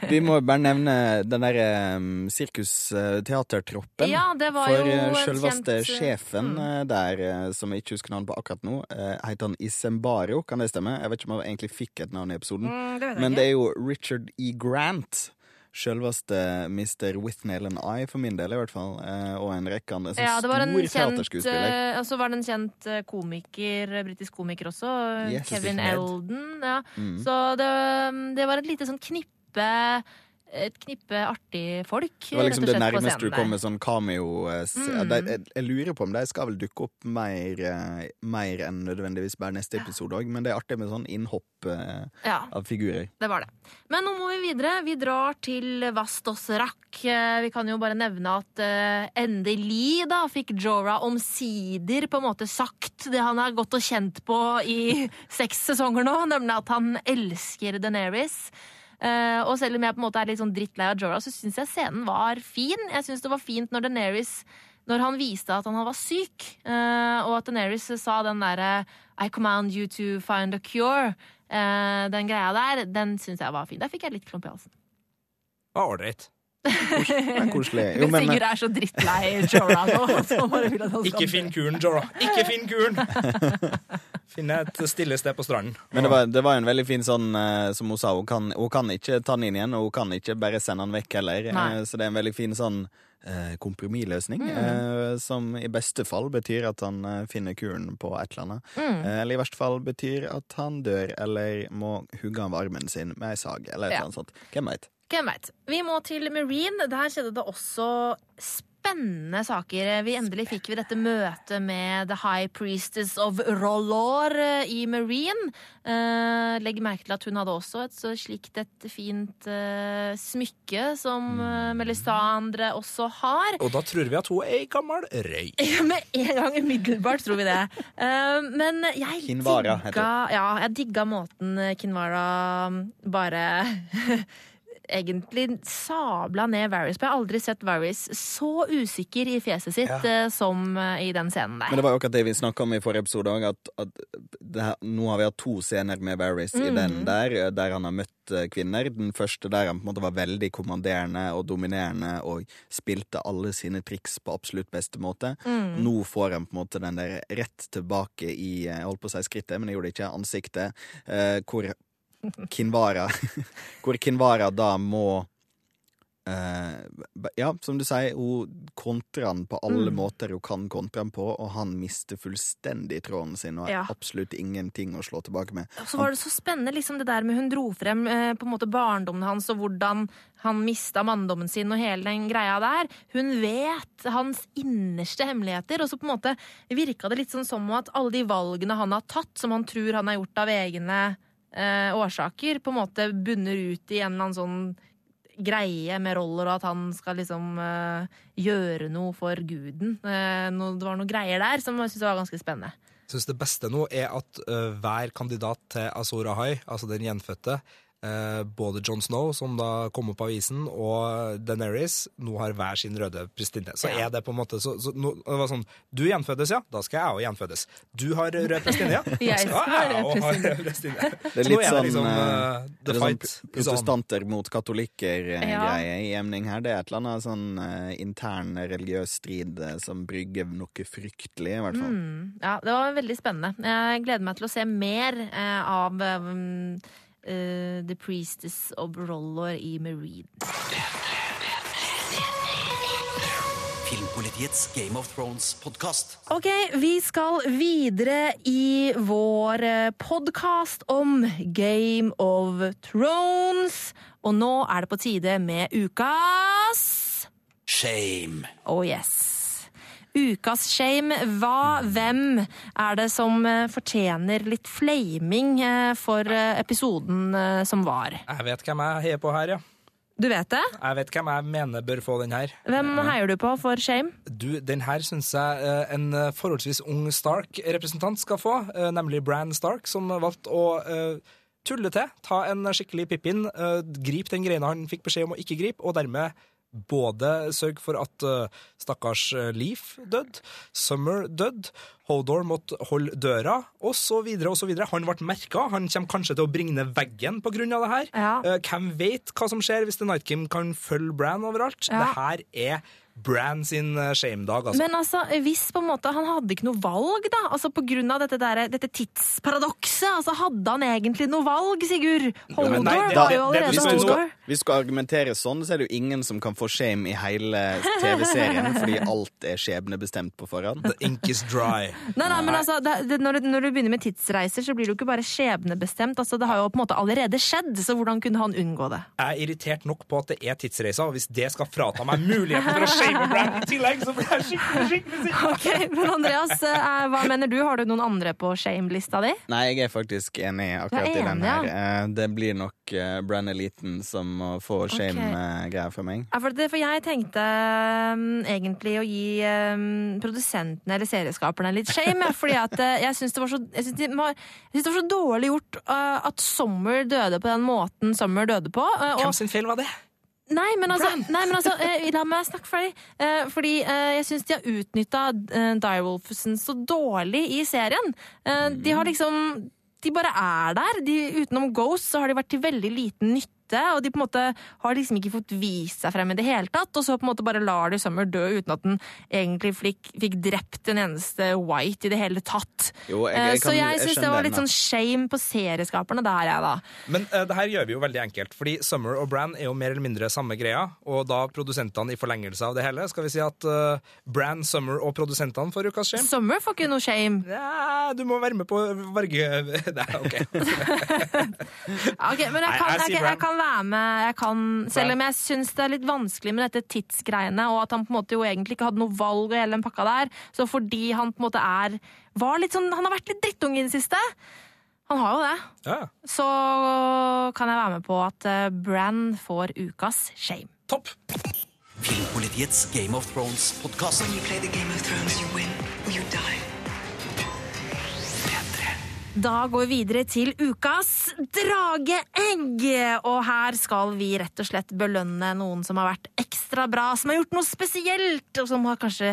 Vi må bare nevne den derre um, sirkus, uh, teatertroppen. Ja, det var For jo eh, selveste kjent, eh, sjefen mm. eh, der, som jeg ikke husker navnet på akkurat nå, heter han Isembaro, kan det stemme? Jeg vet ikke om han egentlig fikk et navn i episoden. Mm, det Men det er jo Richard E. Grant. Selveste Mr. Withnail and I, for min del i hvert fall. Og en rekke andre. Ja, det var en kjent Og så var det en kjent komiker, britisk komiker også. Yes, Kevin Elden Eldon. Ja. Mm. Så det, det var et lite sånn knippe Et knippe artige folk. Det var liksom det nærmeste du kom med sånn cameo. eh, Mm. de, jeg, jeg lurer på om de skal vel dukke opp mer, eh, mer enn nødvendigvis bare neste episode òg, men det er artig med sånn innhopp eh, Ja, av figurer. det var det. Men nå må vi videre. Vi drar til Vastos Rakk. Eh, Vi kan jo bare nevne at eh, endelig da fikk Jorah omsider på en måte sagt det han har gått og kjent på i seks sesonger nå, nemlig at han elsker Daenerys. Eh, og selv om jeg på en måte er litt sånn drittlei av Jorah, så syns jeg scenen var fin. Jeg syns det var fint når Daenerys når han viste at han var syk, eh, og at Daenerys sa den derre I command you to find a cure. Eh, den greia der, den syns jeg var fin. Der fikk jeg litt klump i halsen. Ålreit. Det er koselig. Jo, Men Sigurd er så drittlei Jorah nå. Ikke finn kuren, Jorah. Ikke finn kuren! Finn et stille sted på stranden. men det, var, det var en veldig fin sånn, eh, som hun sa, hun kan, hun kan ikke ta den inn igjen, og hun kan ikke bare sende den vekk heller. Nei. Eh, Så det er en veldig fin sånn eh, kompromissløsning, Mm. eh, som i beste fall betyr at han eh, finner kuren på et eller annet. Mm. Eh, Eller i verste fall betyr at han dør, eller må hugge av armen sin med ei sag, eller et Ja. eller annet sånt. Hvem veit? Hvem veit. Vi må til Marine. Der skjedde det også spennende saker. Vi Endelig fikk vi dette møtet med The High Priestess of Rollor eh, i Marine. Eh, legg merke til at hun hadde også et så slikt et fint eh, smykke som uh, Melisandre også har. Og da tror vi at hun er ei gammel røy. Med en gang umiddelbart tror vi det. Eh, men jeg Kinvara digga, ja, jeg digga måten Kinvara bare egentlig sabla ned Varys. Jeg har aldri sett Varys så usikker i fjeset sitt Ja. eh, som eh, i den scenen der. Men det var jo akkurat det vi snakka om i forrige episode òg, at, at her, nå har vi hatt to scener med Varys i Mm. den der, der han har møtt eh, kvinner. Den første der han på en måte var veldig kommanderende og dominerende og spilte alle sine triks på absolutt beste måte. Mm. Nå får han på en måte den der rett tilbake i jeg holdt på å si skrittet, men jeg gjorde det ikke, ansiktet, eh, hvor Kinvara Hvor Kinvara da må eh, ja, som du sier, hun kontrer han på alle Mm. måter hun kan kontre han på, og han mister fullstendig tråden sin og har Ja. absolutt ingenting å slå tilbake med. Og så var det så spennende liksom det der med hun dro frem eh, på en måte barndommen hans og hvordan han mista manndommen sin og hele den greia der. Hun vet hans innerste hemmeligheter, og så på en måte virka det litt sånn som at alle de valgene han har tatt, som han tror han har gjort av egne eh, årsaker, på en måte bunner ut i en eller annen sånn greie med roller, og at han skal liksom eh, gjøre noe for guden. Eh, no, det var noen greier der som jeg syntes var ganske spennende. Jeg synes det beste nå er at uh, hver kandidat til Azor Ahai, altså den gjenfødte, øh, både Jon Snow, som da kom opp av avisen, og Daenerys, nå har hver sin røde prestinne. Så Ja. er det på en måte så, så nå, det var sånn Du gjenfødes, ja. Da skal jeg òg gjenfødes. Du har rød prestinne, ja. Da Jeg skal rød også ha rød prestinne. Det er litt sånn, liksom, uh, Er sånn protestanter mot katolikker-greie Ja. i emning her? Det er et eller annet sånn uh, intern religiøs strid uh, som brygger noe fryktelig, i hvert fall. Mm, ja, det var veldig spennende. Jeg gleder meg til å se mer eh, av um, eh, The Priestess of Rollor i Marine. Filmpolitiets Game of Thrones-podkast. Ok, vi skal videre i vår podkast om Game of Thrones. Og nå er det på tide med ukas Shame. Oh yes. Ukas shame. Hva, hvem er det som eh, fortjener litt flaming eh, for eh, episoden som var? Jeg vet hvem jeg heier på her, ja. Du vet det? Jeg vet hvem jeg mener bør få den her. Hvem heier du på for shame? Du, den her syns jeg en forholdsvis ung Stark-representant skal få, nemlig Bran Stark, som valgte å tulle til, ta en skikkelig Pippin, gripe den greina han fikk beskjed om å ikke gripe, og dermed både sørge for at uh, stakkars Leif Leaf døde, Summer døde, Hodor måtte holde døra, så videre. Han ble merka. Han kommer kanskje til å bringe ned veggen av det her. Ja. Uh, hvem vet hva som skjer hvis The Night Kim kan følge Bran overalt? Ja. Det her er Bran sin eh, shame-dag, altså. Men altså, hvis på en måte han hadde ikke noe valg, da, altså på grunn av dette, der, dette tidsparadokset, altså hadde han egentlig noe valg, Sigurd? Holdor var jo allerede Hvis du, skal, hvis du skal argumentere sånn, så er det jo ingen som kan få shame i hele TV-serien, fordi alt er skjebnebestemt på forhånd. The ink is dry. Nei, nei, men altså, det, det, når, du, når du begynner med tidsreiser, så blir det jo ikke bare skjebnebestemt. Altså, det har jo på en måte allerede skjedd, så hvordan kunne han unngå det? Jeg er irritert nok på at det er tidsreiser, og hvis det skal frata meg muligheten for å shame Bran i tillegg, så blir jeg skikkelig, skikkelig sinna. Ok, Men Andreas, eh, hva mener du? Har du noen andre på shame-lista di? Nei, jeg er faktisk enig akkurat er i den her. Ja. Det blir nok uh, Brann Eliten som må få shame-greier fra meg. Ja, for, det, for jeg tenkte um, egentlig å gi um, produsentene eller serieskaperne litt shame. Fordi at jeg syns det, var så- det, det var så dårlig gjort uh, at Sommer døde på den måten Sommer døde på. uh, og Hvem sin feil var det? Nei, men altså, nei, men altså eh, la meg snakke ferdig. Eh, fordi eh, jeg syns de har utnytta uh, Direwolfsen så dårlig i serien. Eh, De har liksom De bare er der. De, utenom Ghost så har de vært til veldig liten nytte. Og de på en måte har liksom ikke fått vist seg frem i det hele tatt. Og så på en måte bare lar de Summer dø uten at den egentlig fikk, fikk drept en eneste White i det hele tatt. Jo, jeg- Eh, jeg så jeg jeg syns det var litt sånn shame på serieskaperne der, jeg, da. Men uh, det her gjør vi jo veldig enkelt, fordi Summer og Bran er jo mer eller mindre samme greia, og da produsentene i forlengelse av det hele, skal vi si at uh, Bran, Summer og produsentene får ukas shame? Summer får ikke noe shame. Ja, du må være med på varge... Nei, ok. okay Ok, men jeg kan, jeg jeg, jeg, kan være med, jeg kan, selv om jeg syns det er litt vanskelig med dette tidsgreiene, og at han på en måte jo egentlig ikke hadde noe valg og hele den pakka der, så fordi han på en måte er var litt sånn, Han har vært litt drittunge i det siste. Han har jo det. Ja, Så kan jeg være med på at Brann får ukas shame. topp. Filmpolitiets Game of Thrones-podkast. When you play the Game of Thrones, you win or you die. Da går vi videre til ukas drageegg. Og her skal vi rett og slett belønne noen som har vært ekstra bra, som har gjort noe spesielt, og som har kanskje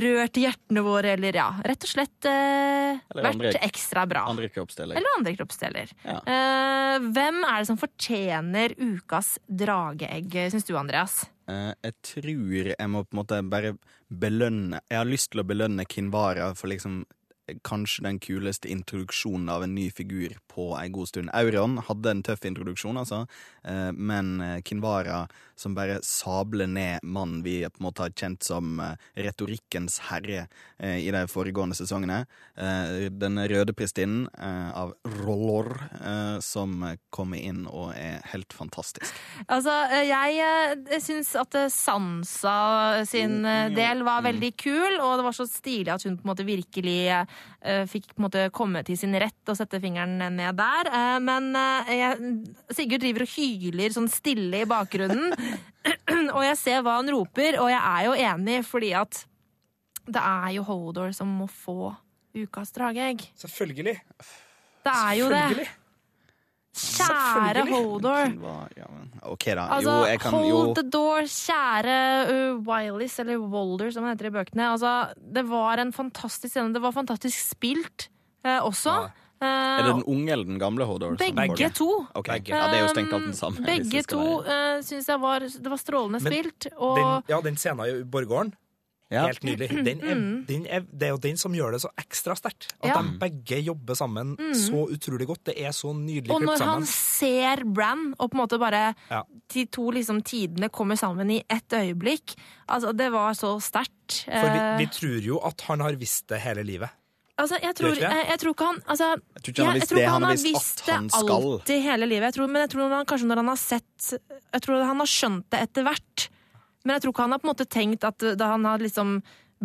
rørt hjertene våre, eller ja, rett og slett eh, vært andre- ekstra bra. Andre kroppsdeler. Eller andre kroppsdeler. Ja. Eh, hvem er det som fortjener ukas drageegg, syns du, Andreas? Eh, jeg tror jeg må på en måte bare belønne Jeg har lyst til å belønne Kinvara for liksom Kanskje den kuleste introduksjonen av en ny figur på en god stund. Auron hadde en tøff introduksjon, altså, eh, men eh, Kinvara som bare sabler ned mannen vi på en måte har kjent som eh, retorikkens herre i de foregående sesongene. Den røde pristinnen av Rollor som kommer inn og er helt fantastisk. Altså, jeg, syns at Sansa sin eh, del var veldig kul, og det var så stilig at hun på en måte virkelig fikk på en måte komme til sin rett og sette fingeren ned der. Eh, Men eh, jeg, Sigurd driver og hyler sånn stille i bakgrunnen, og jeg ser hva han roper, og jeg er jo enig, fordi at det er jo Hodor som må få ukas drageegg. Selvfølgelig. Det er jo det. Kjære Hodor. Ja, men OK, da. Altså, jo, jeg kan hold the door, kjære uh, Wileys, eller Walder, som han heter i bøkene. Altså, det var en fantastisk scene. Det var fantastisk spilt eh, også. Eh, Er det den unge eller den gamle Hodor? begge to. Okay. Begge. Ja, det er jo stengt alt den samme. Um, Begge det to uh, syns jeg var Det var strålende Men spilt. Og Den, ja, den scenen i Borggården, Ja. helt nydelig. Den er, den er, det er jo den som gjør det så ekstra sterkt. At Ja. de begge jobber sammen så utrolig godt. Det er så nydelig og når han ser Bran, og på en måte bare Ja. de to liksom tidene kommer sammen i ett øyeblikk Altså, det var så sterkt. For vi, Eh, vi tror jo at han har visst det hele livet. Altså, jeg tror, jeg, jeg tror ikke han altså, Jeg tror ikke han har visst det, han har visst at han skal. alltid hele livet. Jeg tror, men jeg tror han, kanskje når han har sett Jeg tror han har skjønt det etter hvert. Men jeg tror ikke han har på en måte tenkt at da han har liksom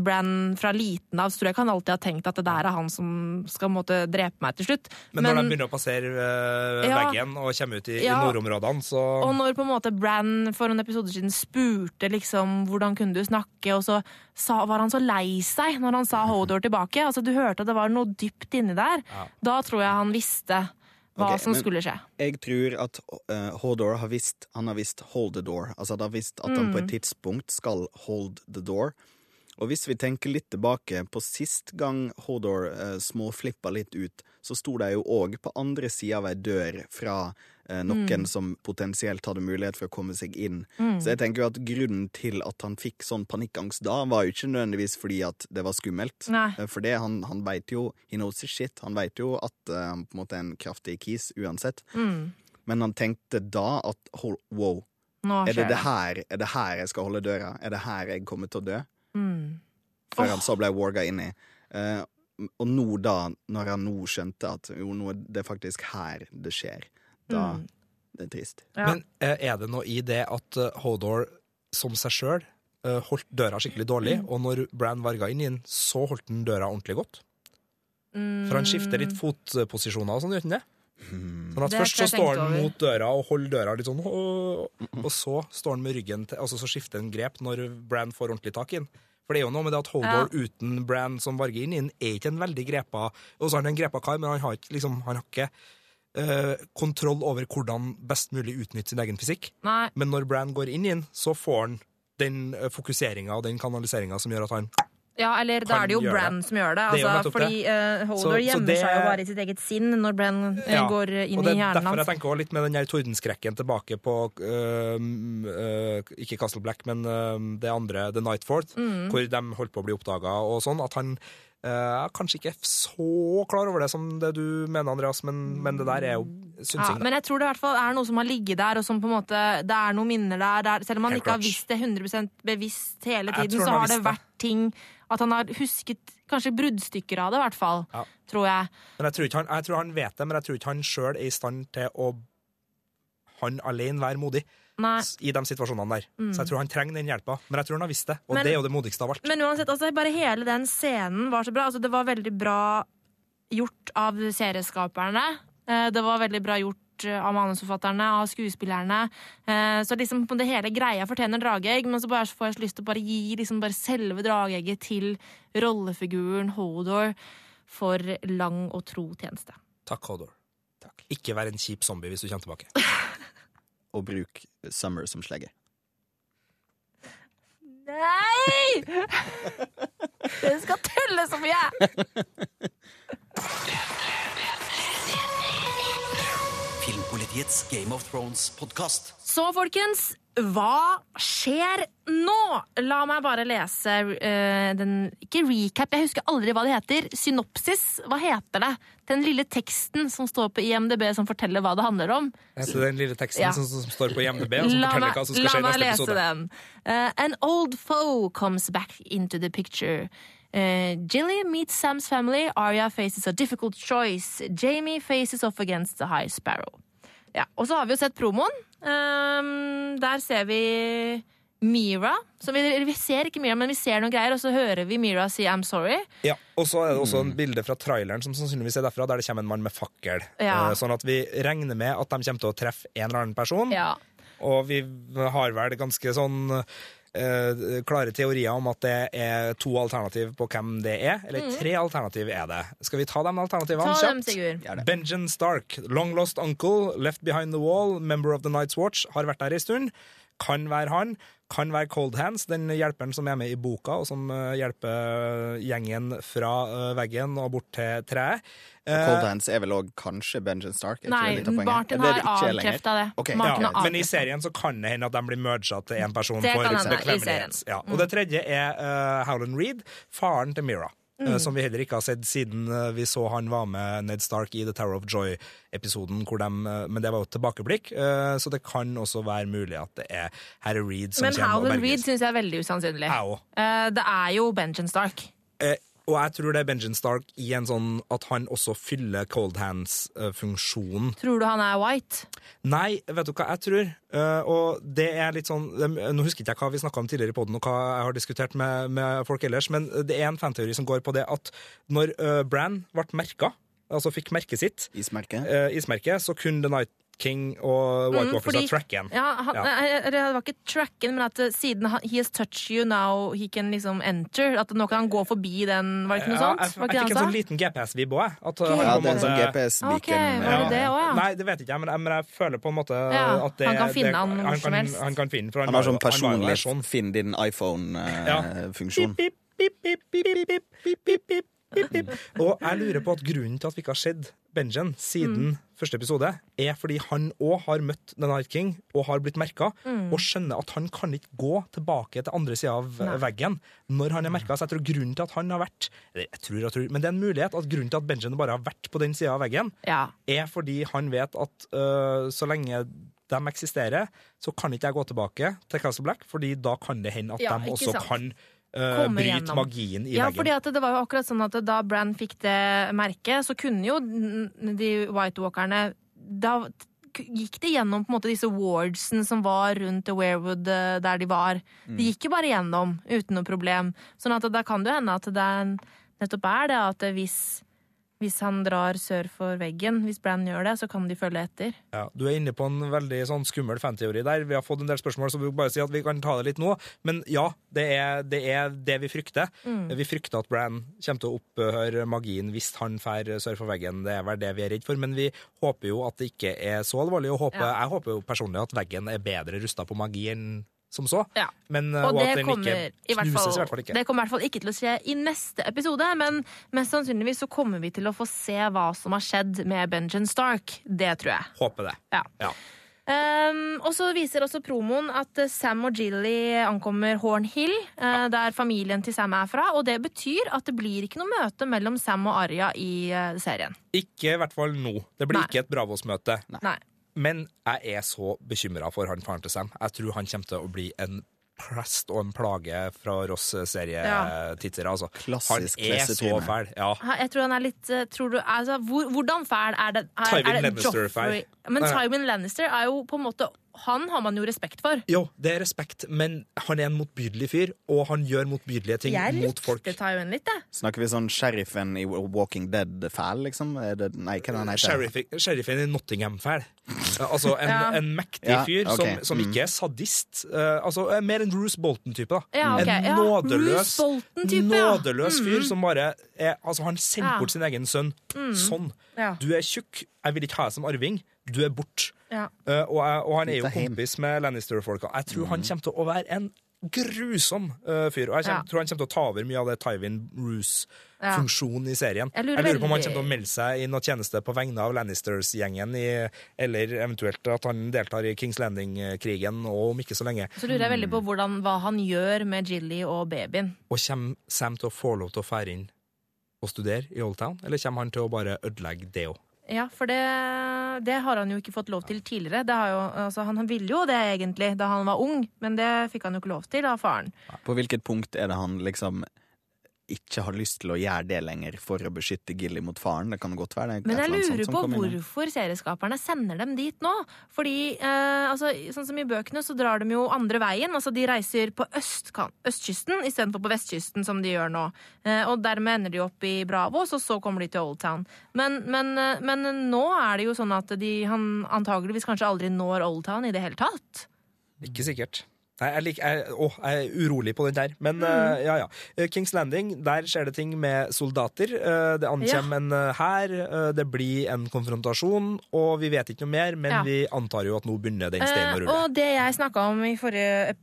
Bran fra liten av, så tror jeg ikke han alltid har tenkt at det der er han som skal på måte drepe meg til slutt. Men, når de begynner å passere uh, Ja. veggen og kommer ut i, Ja. i nordområdene, så Og når på en måte Bran for noen episoder siden spurte liksom hvordan kunne du snakke, og så sa, var han så lei seg når han sa Hodor tilbake. Altså Du hørte at det var noe dypt inni der. Da tror jeg han visste hva okay, som skulle skje. Jeg tror at uh, Hodor har visst Han har visst hold the door. Altså han har visst at han på et Mm. tidspunkt skal hold the door. Og hvis vi tenker litt tilbake på sist gang Hodor eh, småflippa litt ut, så sto de jo òg på andre sida av ei dør fra eh, noen som potensielt hadde mulighet for å komme seg inn. Så jeg tenker jo at grunnen til at han fikk sånn panikkangst da, var jo ikke nødvendigvis fordi at det var skummelt. Nei. Eh, For det, han, han veit jo He knows his shit. Han veit jo at eh, han på en måte er en kraftig kis uansett. Mm. Men han tenkte da at wow, er det det her, er det her jeg skal holde døra? Er det her jeg kommer til å dø? Mm. Før han så ble warga inn i. Uh, og nå da, når han nå skjønte at jo, nå er det faktisk her det skjer, da Mm. Det er trist. Ja. Men uh, er det noe i det at uh, Hodor som seg sjøl holdt døra skikkelig dårlig, Mm. og når Bran varga inn i den, så holdt den døra ordentlig godt? For han skifter litt fotposisjoner og sånn, gjør han det? Sånn at Først så står han mot døra og holder døra litt sånn, og, og så står han med ryggen til Altså så skifter han grep når Bran får ordentlig tak i den. For det er jo noe med det at Hodor uten Bran som varger inn i den, er ikke en veldig grepa Og så har han en grepa kar, men han har ikke, liksom, han har ikke uh, kontroll over hvordan best mulig utnytte sin egen fysikk. Nei. Men når Bran går inn i den, så får han den uh, fokuseringa og den kanaliseringa som gjør at han Ja, eller da er det jo Brann som gjør det. Det er Altså, det fordi uh, Holder Så- så gjemmer det- seg jo bare i sitt eget sinn når Brann eh, Ja, går inn og det i er hjernen derfor jeg tenker også litt med den der tordenskrekken tilbake på uh, Ikke Castle Black, men det andre, The Nightforth, Mm. hvor de holdt på å bli oppdaga og sånn. At han jeg er kanskje ikke så klar over det som det du mener, Andreas, men, men det der er jo synsing. Ja, men jeg tror det i hvert fall er noe som har ligget der, og som på en måte, det er noen minner der. der selv om Helt ikke har visst det 100% bevisst hele tiden, så har det det. vært ting At han har husket kanskje bruddstykker av det, i hvert fall. Ja. Tror jeg. Men jeg tror, ikke han, jeg tror han vet det, men jeg tror ikke han sjøl er i stand til å han alene være modig Nei. i de situasjonene der. Så jeg tror han trenger den hjelpa. Men jeg tror han har visst det, og Men- det er jo det modigste av alt. Men uansett, altså, bare hele den scenen var så bra. Altså, det var veldig bra gjort av serieskaperne. Eh, Det var veldig bra gjort eh, av manusforfatterne, av skuespillerne. Eh, Så liksom på det hele greia fortjener drageegg, men så bare får jeg så lyst til å bare gi liksom bare selve drageegget til rollefiguren Hodor for lang og tro tjeneste. Takk, Hodor. Ikke vær en kjip zombie hvis du kommer tilbake. Og bruk Summer som slegge. Nei! Det skal telle så mye! Filmpolitiets Game of Thrones-podkast. Så folkens, hva skjer nå? La meg bare lese uh, den Ikke recap, jeg husker aldri hva det heter. Synopsis, hva heter det? Den lille teksten som står på IMDb som forteller hva det handler om. Så den lille teksten Ja. som, som står på IMDb, og som La forteller meg, hva som skal skje i neste episode? La meg lese den. Uh, an old foe comes back into the picture. Uh, Jilly meets Sam's family. Arya faces a difficult choice. Jamie faces off against the High Sparrow. Ja, og så har vi jo sett promoen. Um, der ser vi Mira. Så vi, vi ser ikke Mira, men vi ser noen greier, og så hører vi Mira si 'I'm sorry'. Ja, Og så er det også en bilde fra traileren som sannsynligvis er derfra, der det kommer en mann med fakkel. Ja. Eh, Sånn at vi regner med at de kommer til å treffe en eller annen person. Ja. Og vi har vel ganske sånn eh, klare teorier om at det er to alternativ på hvem det er. Eller tre alternativ er det. Skal vi ta de alternativene Mm. Ta dem, kjapt? Sigurd. Benjamin Stark, long lost uncle, left behind the wall, member of the Night's Watch, har vært der en stund. Kan være han. Kan være Cold Hands, den hjelperen som er med i boka, og som eh, hjelper gjengen fra eh, veggen og bort til treet. Eh, Cold Hands er vel òg kanskje Benjamin Stark? Nei? Martin har avkrefta det. Okay. Ja, ja, men i serien så kan det hende at de blir merga til én person. Det for kan hende, i bekvemmelighet. Ja. Og det tredje er uh, Howland Reed, faren til Mira. Mm. eh, Som vi heller ikke har sett siden vi så han var med Ned Stark i The Tower of Joy-episoden. de, Men det var jo et tilbakeblikk, så det kan også være mulig at det er Harry Reed som Men kommer og Howland Reed berges. syns jeg er veldig usannsynlig. Eh, det er jo Benjamin Stark. Eh, og jeg tror det er Benjamin Stark i en sånn at han også fyller cold hands-funksjonen. Tror du han er white? Nei, vet du hva jeg tror? Eh, og det er litt sånn Nå husker ikke jeg hva vi snakka om tidligere i poden, og hva jeg har diskutert med, med folk ellers, men det er en fanteori som går på det at når uh, Bran ble merka, altså fikk merket sitt, Ismerke? uh, ismerket, så kunne The Night King og White Mm, Walkers fordi- ha tracken. Ja, han, Ja. Det var ikke tracken, men at eh, siden han, he has touched you now, he can liksom enter. At nå kan han gå forbi den, var det ikke noe Ja, sånt? jeg, jeg ikke fikk en sånn liten GPS-vib òg, jeg. At, uh, Ok. han Ja, det er en sånn GPS-beacon. Okay, det det også, ja? Nei, det vet ikke jeg, men, men jeg føler på en måte Ja, at det han kan finne det, han hvor som helst. Han kan finne, for han, Han har sånn personlig sånn. finn din iPhone-funksjon. Pip, pip, pip, pip, pip, pip, pip, pip, pip, pip. Og jeg lurer på at grunnen til at vi ikke har sett Benjen siden første episode, er fordi han òg har møtt The Night King og har blitt merka, og skjønner at han kan ikke gå tilbake til andre sida av Nei. veggen når han er merka. Så jeg tror grunnen til at han har vært jeg tror, jeg tror, Men det er en mulighet at grunnen til at Benjen bare har vært på den sida av veggen, Ja. er fordi han vet at øh, så lenge de eksisterer, så kan ikke jeg gå tilbake til Castle Black, fordi da kan det hende at Ja, de også sant. kan øh, bryt gjennom. magien i Ja, veggen. fordi at det var jo akkurat sånn at da Bran fikk det merket, så kunne jo de White Walkerne Da gikk det gjennom på en måte disse wardsene som var rundt The Werewood eh, der de var. Mm. De gikk jo bare gjennom uten noe problem. Sånn at da kan det jo hende at det nettopp er det at hvis hvis han drar sør for veggen, hvis Brann gjør det, så kan de følge etter. Ja, du er inne på en veldig sånn skummel fanteori der. Vi har fått en del spørsmål, så vi bare si at vi kan ta det litt nå. Men ja, det er det, er det vi frykter. Vi frykter at Brann kommer til å opphøre magien hvis han drar sør for veggen. Det er vel det vi er redd for. Men vi håper jo at det ikke er så alvorlig. Og håper, Ja. Jeg håper jo personlig at veggen er bedre rusta på magi enn som så. Ja. Men, uh, Og og at det den ikke i hvert knuses, fall, i hvert fall ikke. det kommer i hvert fall ikke til å skje i neste episode, men mest sannsynligvis så kommer vi til å få se hva som har skjedd med Benjen Stark. Det tror jeg. Håper det. Ja. Ja. Um, og så viser også promoen at eh, Sam og Jilly ankommer Horn Hill, eh, der familien til Sam er fra. Og det betyr at det blir ikke noe møte mellom Sam og Arya i uh, serien. Ikke i hvert fall nå. Det blir Nei. ikke et Bravos-møte. Nei. Men jeg er så bekymra for han faren til Sam. Jeg tror han kommer til å bli en prest og en plage fra Ross-serietittere. Altså. Klassisk Han er så fæl. Ja. Jeg tror han er litt eh, tror du, altså, hvor, Hvordan fæl er det? Er, Tywin er Lannister Joffrey- fæl. Men Tywin Lannister er jo på en måte Han har man jo respekt for. Jo, det er respekt, men han er en motbydelig fyr, og han gjør motbydelige ting Jeg mot folk. likte Tywin litt, jeg. Snakker vi sånn sheriffen i Walking Dead-fæl, liksom? Er det, nei, hva er det han heter? Sheriff, sheriffen i Nottingham-fæl. Altså en, Ja. en mektig Ja, fyr som, som Mm. ikke er sadist. Uh, altså eh, Mer en Bruce Bolton-type. da Ja, okay. En nådeløs, nådeløs fyr som bare er, Altså Han sender Ja. Mm. bort sin egen sønn. Sånn. Ja. Du er tjukk, jeg vil ikke ha deg som arving. Du er bort. Ja. Eh, og, og han er jo kompis med Lannister-folka. Jeg tror han kommer til å være en grusom uh, fyr. Og jeg Ja. tror han kommer til å ta over mye av det Tywin Roose-funksjonen i serien. Jeg lurer Jeg lurer på om han kommer til å melde seg i noe tjeneste på vegne av Lannisters-gjengen, eller eventuelt at han deltar i Kings Landing-krigen, og om ikke så lenge. Så lurer jeg veldig på hvordan, hva han gjør med Jilly og babyen. Og kommer Sam til å få lov til å fære inn og studere i Old Town, eller kommer han til å bare ødelegge det òg? Ja, for det, det har han jo ikke fått lov til tidligere. Jo, altså, han ville jo det egentlig da han var ung, men det fikk han jo ikke lov til av faren. På hvilket punkt er det han liksom ikke har lyst til å gjøre det lenger for å beskytte Gilly mot faren? Det kan godt være det er Men jeg lurer på hvorfor serieskaperne sender dem dit nå. Fordi, eh, altså, sånn som i bøkene, så drar de jo andre veien. Altså, de reiser på østkan- østkysten istedenfor på vestkysten, som de gjør nå. Eh, og dermed ender de opp i Bravos, og så kommer de til Old Town. Men, men, eh, men nå er det jo sånn at de, han antageligvis kanskje aldri når Old Town i det hele tatt. Ikke sikkert. Nei, jeg, liker, jeg, å, jeg er urolig på den der. Men Mm. uh, ja, ja. Eh, Kings Landing, der skjer det ting med soldater. Uh, det ankommer en uh, hær. uh, det blir en konfrontasjon, og vi vet ikke noe mer, men Ja. vi antar jo at nå begynner den steinen å rulle. og det jeg snakka om i forrige,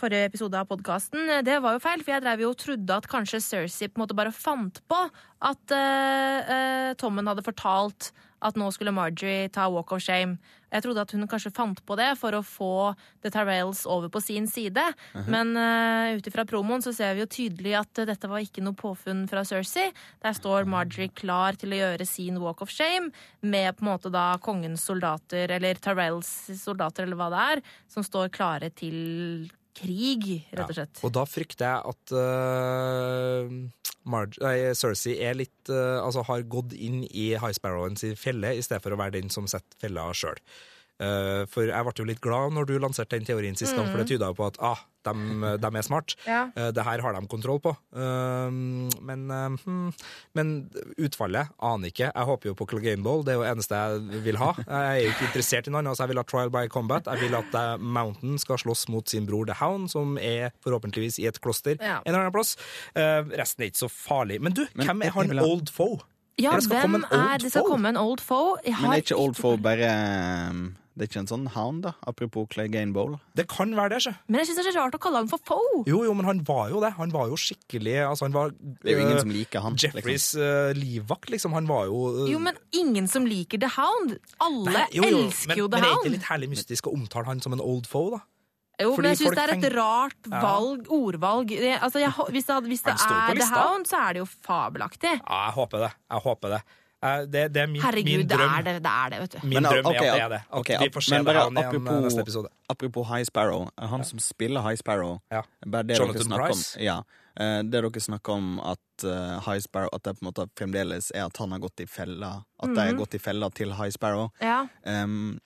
forrige episode av podkasten, det var jo feil, for jeg drev jo og trodde at kanskje Cersei på en måte bare fant på at Tommen hadde fortalt at nå skulle Marjorie ta walk of shame. Jeg trodde at hun kanskje fant på det for å få The Tyrells over på sin side. Men uh, ut ifra promoen så ser vi jo tydelig at dette var ikke noe påfunn fra Cersei. Der står Marjorie klar til å gjøre sin walk of shame med på en måte da kongens soldater, eller Tyrells soldater, eller hva det er, som står klare til krig, rett og slett. Og da frykter jeg at uh, Marge, nei, Cersei er litt, uh, altså har gått inn i High Sparrowens felle, i stedet for å være den som setter fella sjøl. Uh, for jeg ble jo litt glad når du lanserte den teorien sist gang, for det tyda jo på at ah, de, er smart. Ja. Uh, det her har de kontroll på. Uh, men, uh, hmm, men utfallet aner ikke. Jeg håper jo på Clegane Ball, det er jo det eneste jeg vil ha. Jeg er jo ikke interessert i noe annet. Altså, jeg vil ha trial by combat. Jeg vil at uh, Mountain skal slåss mot sin bror The Hound, som er forhåpentligvis i et kloster Ja. en eller annen plass. Uh, resten er ikke så farlig. Men du, Men hvem er han ha- Old Foe? Ja, Det skal hvem komme en er Det skal komme en old foe. Jeg Men er ikke Old Foe bare um, Det er ikke en sånn hound, da? Apropos Clay Gainbowl. Det kan være det, sjø. Men jeg syns det er så rart å kalle han for Foe. Jo, jo, men han var jo det. Han var jo skikkelig altså Han var Det er jo ingen eh, som liker han. liksom. Jeffreys eh, livvakt, liksom. Han var jo eh, Jo, men ingen som liker The Hound. Alle Nei, jo, jo, elsker men, jo Men The er ikke litt herlig mystisk å omtale han som en old foe, da? Jo, fordi men jeg syns det er et rart rart Ja. valg, ordvalg. Altså, jeg, hvis det, hvis det er The. Hound, så er det jo fabelaktig. Ja, jeg håper det. Jeg håper det. Eh, Det, det er min, Herregud, min det drøm. er det, det er det, vet du. Min Men, drøm okay, er at det er det. At okay, vi får se men det bare her apropos- igjen neste episode. Apropos High Sparrow. Han som spiller High Sparrow Ja. Det Jonathan Price. Om. Ja. Eh, Det dere snakker om at uh, High Sparrow At det på en måte fremdeles er at han har gått i fella At Mhm. de har gått i fella til High Sparrow. Ja. Um,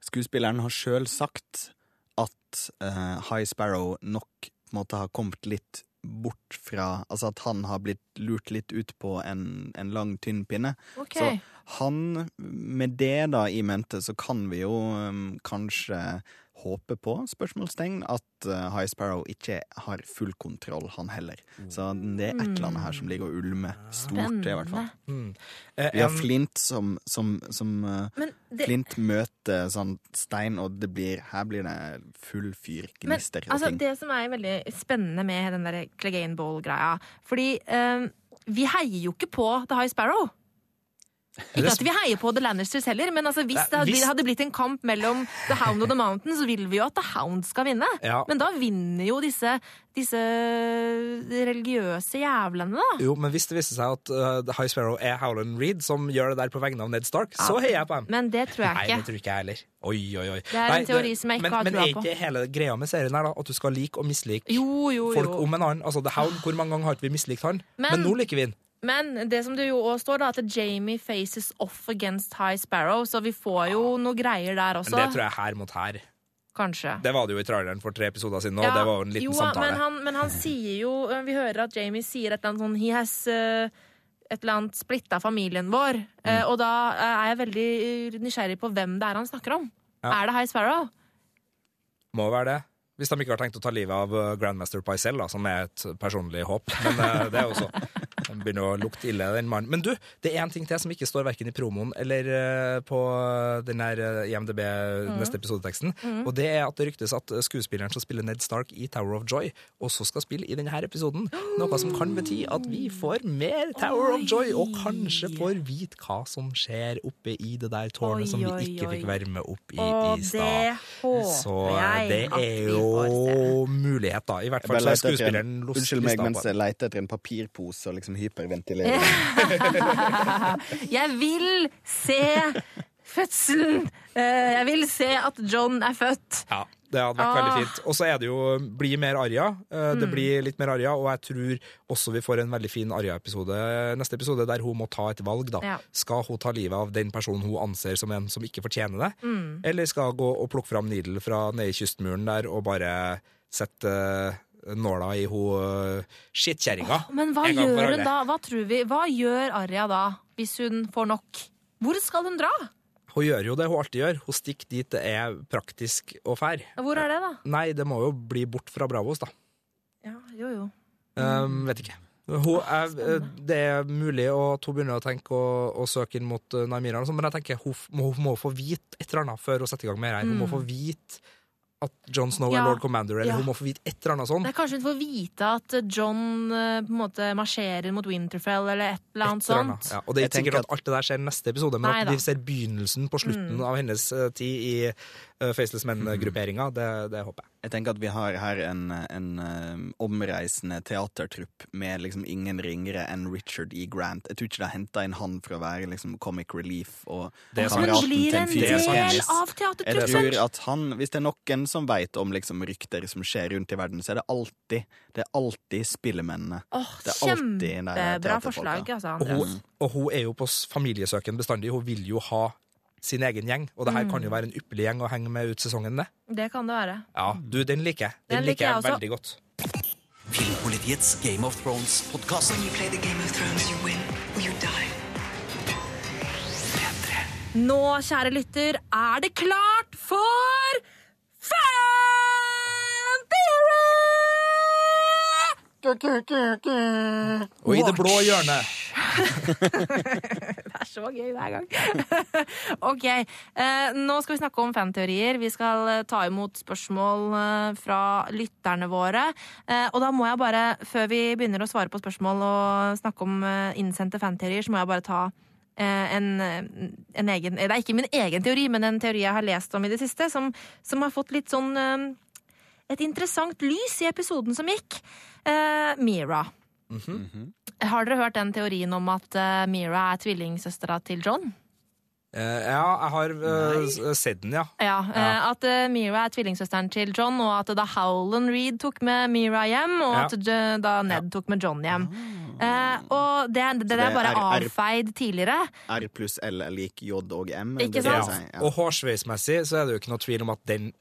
skuespilleren har sjøl sagt at uh, High Sparrow nok på en måte har kommet litt bort fra Altså at han har blitt lurt litt ut på en, en lang, tynn pinne. Okay. Så han, med det da i mente, så kan vi jo um, kanskje håpe på, spørsmålstegn, at uh, High Sparrow ikke har full kontroll, han heller. Så det er et eller annet her som ligger og ulmer stort, i hvert fall. Mm. Eh, Vi har Flint som, som, som uh, det, Flint møter sånn stein, og det blir, her blir det full fyr, gnister og altså, ting. det som er veldig spennende med den der Clegane Bowl-greia Fordi um, vi heier jo ikke på The High Sparrow. Ikke at vi heier på The Lannisters heller, men altså, hvis det hadde, blitt en kamp mellom The Hound og The Mountain, så vil vi jo at The Hound skal vinne. Ja. Men da vinner jo disse, disse religiøse jævlene, da. Jo, men hvis det viser seg at uh, The High Sparrow er Howland Reed, som gjør det der på vegne av Ned Stark, så heier jeg på dem. Men det tror jeg ikke. Nei, det tror tror ikke jeg heller. Oi, oi, oi. Det er en Nei, teori som jeg ikke men, har men trua er ikke hele greia med serien her da, at du skal like og mislike Jo, jo, folk jo. om en annen? Altså, The Hound, hvor mange ganger har ikke vi mislikt han? Men, Men- nå liker vi han. Men det som det jo også står, da, at Jamie faces off against High Sparrow, så vi får jo noe greier der også. Men det tror jeg er her mot her. Kanskje. Det var det jo i traileren for tre episoder siden, og Ja, det var jo en liten jo, samtale. Men han, men han sier jo Vi hører at Jamie sier et eller annet sånn He has uh, et eller annet splitta familien vår. Mm. Uh, og da eh, er jeg veldig eh, nysgjerrig på hvem det er han snakker om. Ja. Er det High Sparrow? Må være det. Hvis de ikke har tenkt å ta livet av Grandmaster Pycelle, da, som er et personlig håp. Men uh, det er jo så. Den begynner å lukte ille, den mannen. Men du, det er en ting til som ikke står verken i promoen eller uh, på den her IMDb IMDb neste episodeteksten. Og det er at det ryktes at skuespilleren som spiller Ned Stark i Tower of Joy, også skal spille i denne episoden. Noe som kan bety at vi får mer Tower of Joy, og kanskje får vite hva som skjer oppe i det der tårnet Oi, som vi ikke oi. fikk være med opp i i stad. Så det er jo får mulighet, da. I hvert fall så er skuespilleren en, unnskyld meg mens jeg leter etter en papirpose og liksom hyperventilerer. Jeg vil se fødselen! Eh, jeg vil se at John er født. Ja, det hadde vært Ah. veldig fint. Og så er det jo bli mer Arja. Eh, Mm. Det blir litt mer Arja, og jeg tror også vi får en veldig fin Arja-episode neste episode, der hun må ta et valg. da. Ja. Skal hun ta livet av den personen hun anser som en som ikke fortjener det, Mm. eller skal hun gå og plukke fram Needle fra nede i kystmuren der og bare sette eh, nåla i hun uh, skittkjerringa? Men hva gjør hun da? Hva tror vi? Hva gjør Arja da, hvis hun får nok? Hvor skal hun dra? Hun gjør jo det hun alltid gjør. Hun stikker dit det er praktisk og fær. Hvor er det, da? Nei, det må jo bli bort fra Bravos, da. Ja, jo, jo. Um, vet ikke. Hun er, det er mulig at hun begynner å tenke å, å søke inn mot Naimira, sånn, men jeg tenker hun, må, hun må få vite et eller annet før hun setter i gang med det her. Hun må få vite at John Snow Ja. er lord commander, eller Ja. hun må få vite et eller annet sånt. Det er Kanskje hun får vite at John eh, på en måte marsjerer mot Winterfell, eller et eller annet Et eller annet. sånt. Ja, og det er ikke sikkert at alt det der skjer neste episode, men Nei at. Mm. vi ser begynnelsen på slutten av hennes uh, tid i uh, Faceless Men-grupperinga, det, det håper jeg. Jeg tenker at vi har her en, en um, omreisende teatertrupp med liksom ingen ringere enn Richard E. Grant. Jeg tror ikke de har henta inn han for å være liksom comic relief og Det er. Kameraten blir til en fyr Det er av Jeg tror at han, Hvis det er noen som vet om liksom rykter som skjer rundt i verden, så er det alltid Det er alltid spillemennene. Åh, Det er alltid Kjempebra forslag, altså. Og Andreas. hun, og hun er jo på familiesøken bestandig. Hun vil jo ha sin egen gjeng, og det her kan jo være en ypperlig gjeng å henge med ut sesongen. det. Det kan det være. Ja, du, den liker jeg. Den, Den liker jeg, jeg også. veldig godt. Filmpolitiets Game of Thrones-podkast. When you play the Game of Thrones, you win or you die. Nå, kjære lytter, er det klart for Fan Og i det blå hjørnet Det er så gøy hver gang. ok, eh, nå skal vi snakke om fanteorier. Vi skal eh, ta imot spørsmål eh, fra lytterne våre. Eh, og da må jeg bare, før vi begynner å svare på spørsmål og snakke om innsendte fanteorier, så må jeg bare ta en, en egen Det er ikke min egen teori, men en teori jeg har lest om i det siste, som, som har fått litt sånn et interessant lys i episoden som gikk. Uh, Mira. Har dere hørt den teorien om at uh, Mira er tvillingsøstera til John? Uh, Ja, jeg har uh, sett den, ja. Ja, eh, At eh, Mira er tvillingsøsteren til John, og at da Howland Reed tok med Mira hjem, og Ja. at da Ned tok med John hjem. Eh, og det, det, det det er bare R, avfeid tidligere. R pluss L er lik J og M. Ikke sant? si, ja. Og hårsveismessig så er det jo ikke noe tvil om at den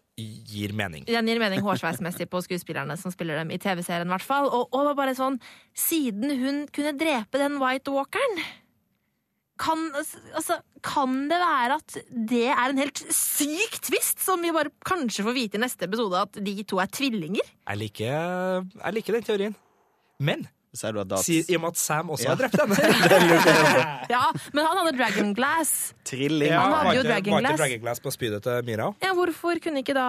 gir mening. Den gir mening hårsveismessig på skuespillerne som spiller dem i TV-serien. i hvert fall. Og, og bare sånn, Siden hun kunne drepe den White Walkeren kan, altså, kan det være at det er en helt syk tvist som vi bare kanskje får vite i neste episode, at de to er tvillinger? Jeg liker, jeg liker den teorien. Men Sier du at da si, i og med at Sam også Ja. har drept henne Ja, Men han hadde Dragon Glass. Trilling ja, Han hadde jo ikke Glass. var ikke Dragon Glass på spydet til Mira? Ja, Hvorfor kunne ikke da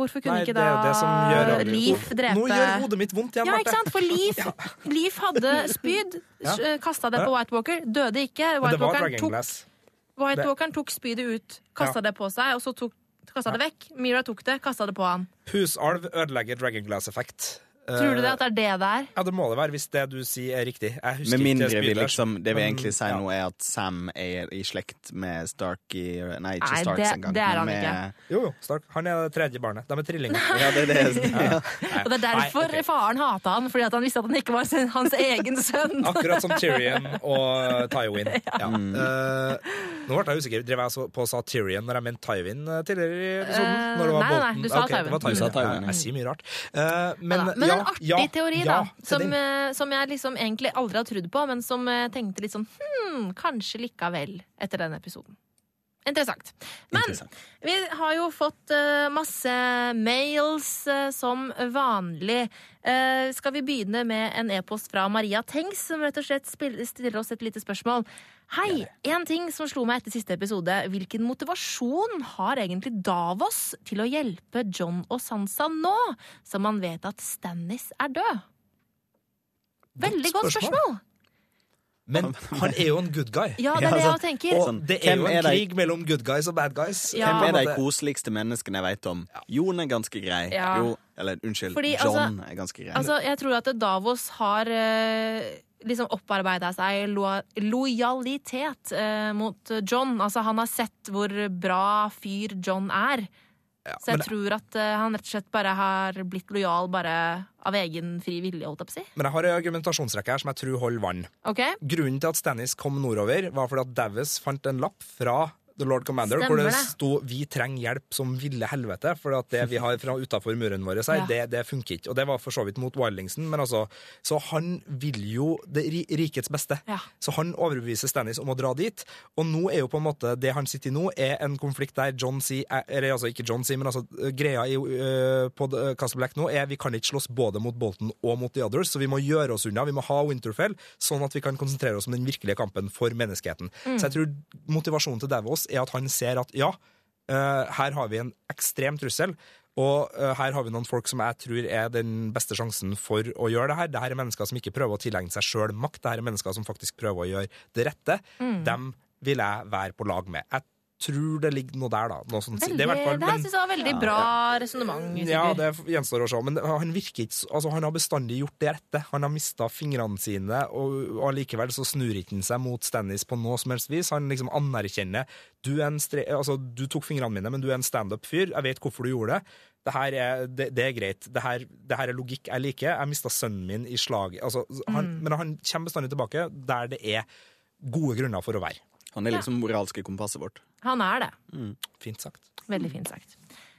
Hvorfor kunne Nei, ikke det da det som gjør Leaf drepe Nå gjør hodet mitt vondt igjen, Ja, ikke sant? For Leaf, Leaf hadde spyd, Ja. kasta det på White Walker, døde ikke. White det var Walkeren Dragon tok, Glass. White Det- Walkeren tok spydet ut, kasta Ja. det på seg, og så tok, kasta det vekk. Mira tok det, kasta det på han. Husalv ødelegger Dragon Glass-effekt. Tror du det at det er det det er? Ja, det må det være, hvis det du sier er riktig. Jeg Med mindre ikke vi liksom Det vi egentlig sier ja. nå, er at Sam er i slekt med Starky Nei, ikke Nei, Starks det- engang. det er han med, ikke. Jo, jo, Stark. Han er det tredje barnet. De er trillinger. Ja, det er det. Ja. Og det er derfor Nei, okay. faren hata han, fordi at han visste at han ikke var sin- hans egen sønn. Akkurat som Tyrion og Tywin. Ja. Eh, nå ble jeg usikker. Drev jeg på å sa Tyrion når jeg mente Tywin eh, tidligere i episoden? Uh, Når det var nei, nei, du sa okay, Tywin. Tywin. Du sa Tywin, Ja, ja. Jeg sier mye rart. Uh, men men ja, en artig ja, teori, da. Som, eh, som jeg liksom egentlig aldri har trodd på, men som uh, tenkte litt sånn hm, kanskje likevel etter den episoden. Interessant. Men Interessant. vi har jo fått uh, masse mails som vanlig. Skal vi begynne med en e-post fra Maria Tengs, som rett og slett stiller oss et lite spørsmål. Hei! En ting som slo meg etter siste episode. Hvilken motivasjon har egentlig Davos til å hjelpe John og Sansa nå, som man vet at Stannis er død? Veldig godt spørsmål. Men han er jo en good guy. Ja, det er det jeg tenker. Og Sånn, det er jo en er de- krig mellom good guys og bad guys. Ja. Hvem er de koseligste menneskene jeg vet om? Jon er ganske grei. Ja. Jo, eller unnskyld, Fordi, John er ganske grei. Altså, jeg tror at Davos har eh, liksom opparbeida seg lo lojalitet eh, mot John. Altså, han har sett hvor bra fyr John er. Så jeg det... tror at eh, han rett og slett bare har blitt lojal bare av egen fri vilje, holdt jeg på å si. Men jeg har en argumentasjonsrekke her som jeg tror holder vann. Ok? Grunnen til at Stannis kom nordover, var fordi at Davis fant en lapp fra The Lord Commander Stemmer hvor det sto 'Vi trenger hjelp som ville helvete', for at det vi har fra utafor muren vår, her, Ja. det, det funker ikke. Og det var for så vidt mot Wildingsen, men altså Så han vil jo det rikets beste. Ja. Så han overbeviser Stannis om å dra dit. Og nå er jo på en måte det han sitter i nå, er en konflikt der John sier eh, Eller altså ikke John sier, men altså eh, greia i, uh, på Castle Black nå er vi kan ikke slåss både mot Bolton og mot The Others, så vi må gjøre oss unna. Vi må ha Winterfell, sånn at vi kan konsentrere oss om den virkelige kampen for menneskeheten. Så jeg tror motivasjonen til Davos er at han ser at ja, eh, her har vi en ekstrem trussel. Og eh, her har vi noen folk som jeg tror er den beste sjansen for å gjøre det her. Dette er mennesker som ikke prøver å tilegne seg sjøl makt, dette er mennesker som faktisk prøver å gjøre det rette. Dem vil jeg være på lag med. Jeg tror det ligger noe der, da. Noe sånt. Veldig, det er hvert fall- det her men- synes jeg var veldig bra resonnement. ja, det gjenstår å se. Men han virker ikke Altså, han har bestandig gjort det rette. Han har mista fingrene sine, og, allikevel så snur ikke han seg mot Stannis på noe som helst vis. Han liksom anerkjenner du, er en stre altså, du tok fingrene mine, men du er en standup-fyr. Jeg vet hvorfor du gjorde det. Det her er, det, det er greit. Det her, det her er logikk jeg liker. Jeg mista sønnen min i slaget. Altså, han, Men han kommer bestandig tilbake der det er gode grunner for å være. Han er liksom moralske kompasset vårt. Han er det. Fint sagt. Veldig fint sagt.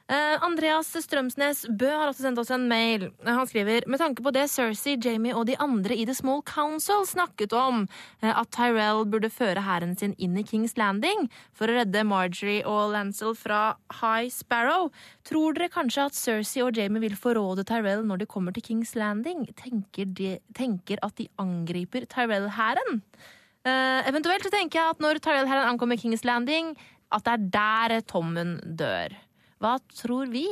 Uh, Andreas Strømsnes Bø har også sendt oss en mail. Han skriver med tanke på det Cersei, Jamie og de andre i The Small Council snakket om, uh, at Tyrell burde føre hæren sin inn i Kings Landing for å redde Marjorie og Lancel fra High Sparrow, tror dere kanskje at Cersei og Jamie vil forråde Tyrell når de kommer til Kings Landing? Tenker, de, tenker at de angriper Tyrell-hæren? Uh, eventuelt tenker jeg at når Tyrell-hæren ankommer Kings Landing, at det er der Tommen dør. Hva tror vi?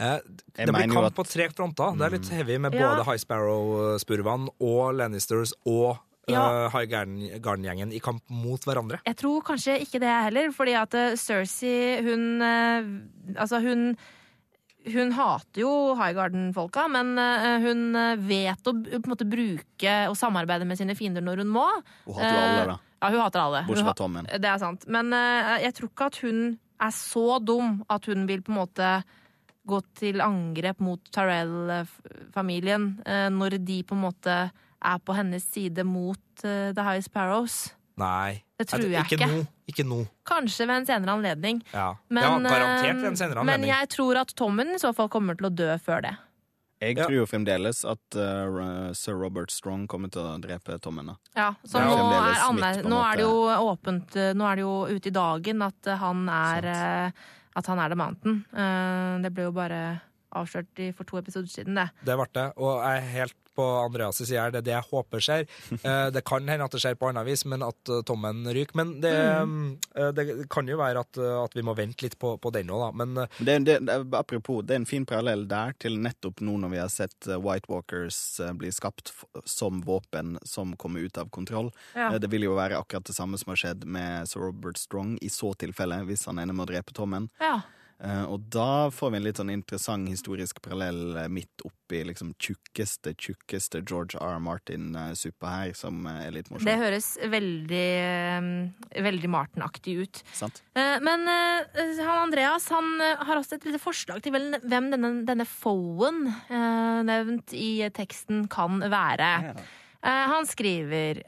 Eh, Jeg det blir kamp at- på tre fronter. Det er litt heavy med Ja. både High Sparrow-spurvene og Lannisters og Ja. uh, High Garden- Garden-gjengen i kamp mot hverandre. Jeg tror kanskje ikke det heller, fordi at eh, Cersei, hun eh, Altså, hun hun hater jo Highgarden-folka, men eh, hun eh, vet å på en måte bruke og samarbeide med sine fiender når hun må. Hun hater jo alle, Eh, da. Ja, hun hater alle. Bortsett fra Tommen. Det er sant. Men uh, jeg tror ikke at hun er så dum at hun vil på en måte gå til angrep mot Tyrell-familien uh, når de på en måte er på hennes side mot uh, The High Sparrows. Nei. Det tror jeg ikke. ikke. Nå. Ikke nå. Kanskje ved en senere anledning. Ja, Men, ja garantert ved en senere anledning. men jeg tror at Tommen i så fall kommer til å dø før det. Jeg Ja. tror jo fremdeles at uh, sir Robert Strong kommer til å drepe tommene. Ja, så er nå er, Anne, midt nå er det jo åpent eh, Nå er det jo ute i dagen at eh, han er uh, At han er The Mountain. Uh, Det ble jo bare avslørt i, for to episoder siden, det. Det ble det, og jeg er helt på Andreas' side her. Det er det jeg håper skjer. Eh, Det kan hende at det skjer på annet vis, men at eh, tommen ryker. Men det, mm. det kan jo være at, eh, at vi må vente litt på, på den òg, da. Men eh, Det, det, det, apropos, det er en fin parallell der til nettopp nå når vi har sett eh, White Walkers eh, bli skapt som våpen som kommer ut av kontroll. Ja. Eh, Det vil jo være akkurat det samme som har skjedd med sir Robert Strong i så tilfelle, hvis han ender med å drepe Tommen. Ja. Eh, Og da får vi en litt sånn interessant historisk parallell eh, midt oppi liksom tjukkeste, tjukkeste George R. Martin-suppa her, som eh, er litt morsom. Det høres veldig, eh, veldig Martin-aktig ut. Sant? Eh, Men eh, han Andreas han eh, har også et lite forslag til hvem denne, denne foen eh, nevnt i teksten kan være. Ja. han skriver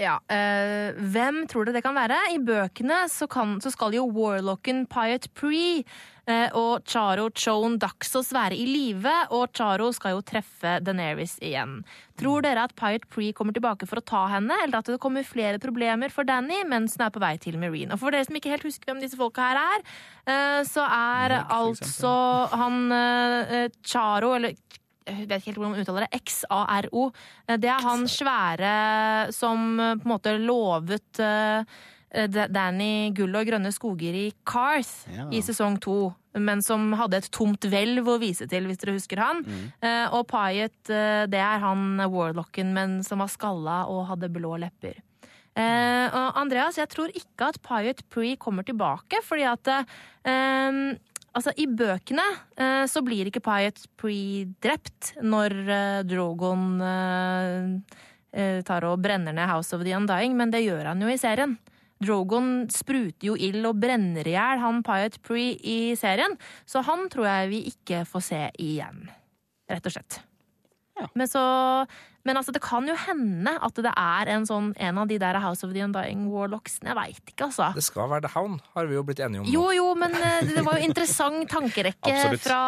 ja, øh, Hvem tror du det kan være? I bøkene så, kan, så skal jo Warlocken Pyat Pre øh, og Charo Chone Daxos være i live, og Charo skal jo treffe Daenerys igjen. Tror dere at Pyat Pre kommer tilbake for å ta henne, eller at det kommer flere problemer for Danny mens hun er på vei til Marine? Og for dere som ikke helt husker hvem disse folka her er, øh, så er Meg, altså han eh, Charo, eller jeg vet ikke helt hvordan man uttaler det, XARO. Eh, Det er han svære som eh, på en måte lovet eh, Danny gull og grønne skoger i Carth Ja. i sesong to, men som hadde et tomt hvelv å vise til, hvis dere husker han. Mm. Og Pyet, eh, det er han warlocken, men som var skalla og hadde blå lepper. Eh, og Andreas, jeg tror ikke at Pyatt Pre kommer tilbake, fordi at eh, Altså, I bøkene eh, så blir ikke Pyot Pre drept når eh, Drogon eh, eh, tar og brenner ned House of the Undying, men det gjør han jo i serien. Drogon spruter jo ild og brenner i hjel han Pyot Pre i serien, så han tror jeg vi ikke får se igjen. Rett og slett. Ja. Men så Men altså, det kan jo hende at det er en sånn en av de der House of the Undying Warlocksene. Jeg veit ikke, altså. det skal være The Hound, har vi jo blitt enige om. Jo, jo, men eh, det var jo interessant tankerekke fra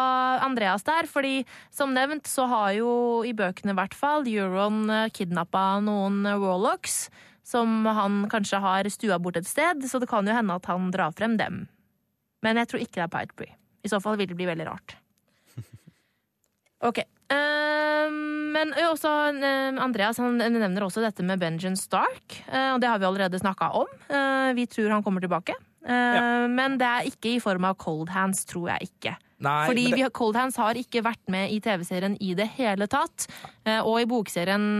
Andreas der. fordi som nevnt så har jo i bøkene i hvert fall Euron kidnappa noen eh, warlocks. Som han kanskje har stua bort et sted, så det kan jo hende at han drar frem dem. Men jeg tror ikke det er Pitebree I så fall vil det bli veldig rart. Ok. Eh, men også, eh, Andreas han nevner også dette med Benjamin Stark, eh, og det har vi allerede snakka om. Vi tror han kommer tilbake. Ja. Men det er ikke i form av cold hands, tror jeg ikke. Nei, Fordi det, vi, Cold Hands har ikke vært med i TV-serien i det hele tatt. Og i bokserien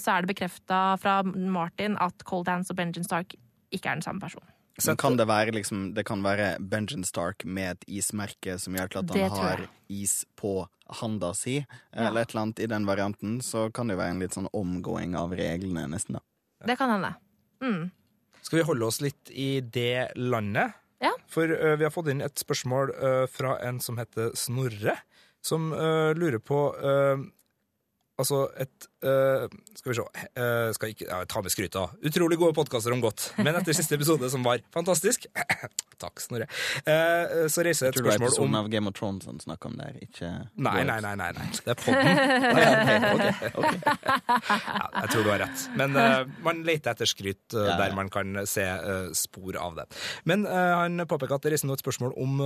så er det bekrefta fra Martin at Cold Hands og Benjamin Stark ikke er den samme personen. Men kan det være liksom Det kan være Benjamin Stark med et ismerke som gjør til at han har is på handa si, eller et eller annet i den varianten, så kan det jo være en litt sånn omgåing av reglene, nesten, da. Det kan hende. Mm. skal vi holde oss litt i det landet? Ja. For ø, vi har fått inn et spørsmål ø, fra en som heter Snorre, som ø, lurer på ø, altså et uh, Skal vi se uh, Skal ikke ja, ta med skryta. Utrolig gode podkaster om godt. Men etter siste episode, som var fantastisk Takk, Snorre. Uh, så reiser jeg et Tror du det er spørsmål episoden om av Game of Thrones han snakker om der, ikke Nei, nei, nei, nei, nei. Det er podden. Ja, jeg tror du har rett. Men man leter etter skryt Ja, der man kan se spor av det. Men han påpeker at det reiser nå et spørsmål om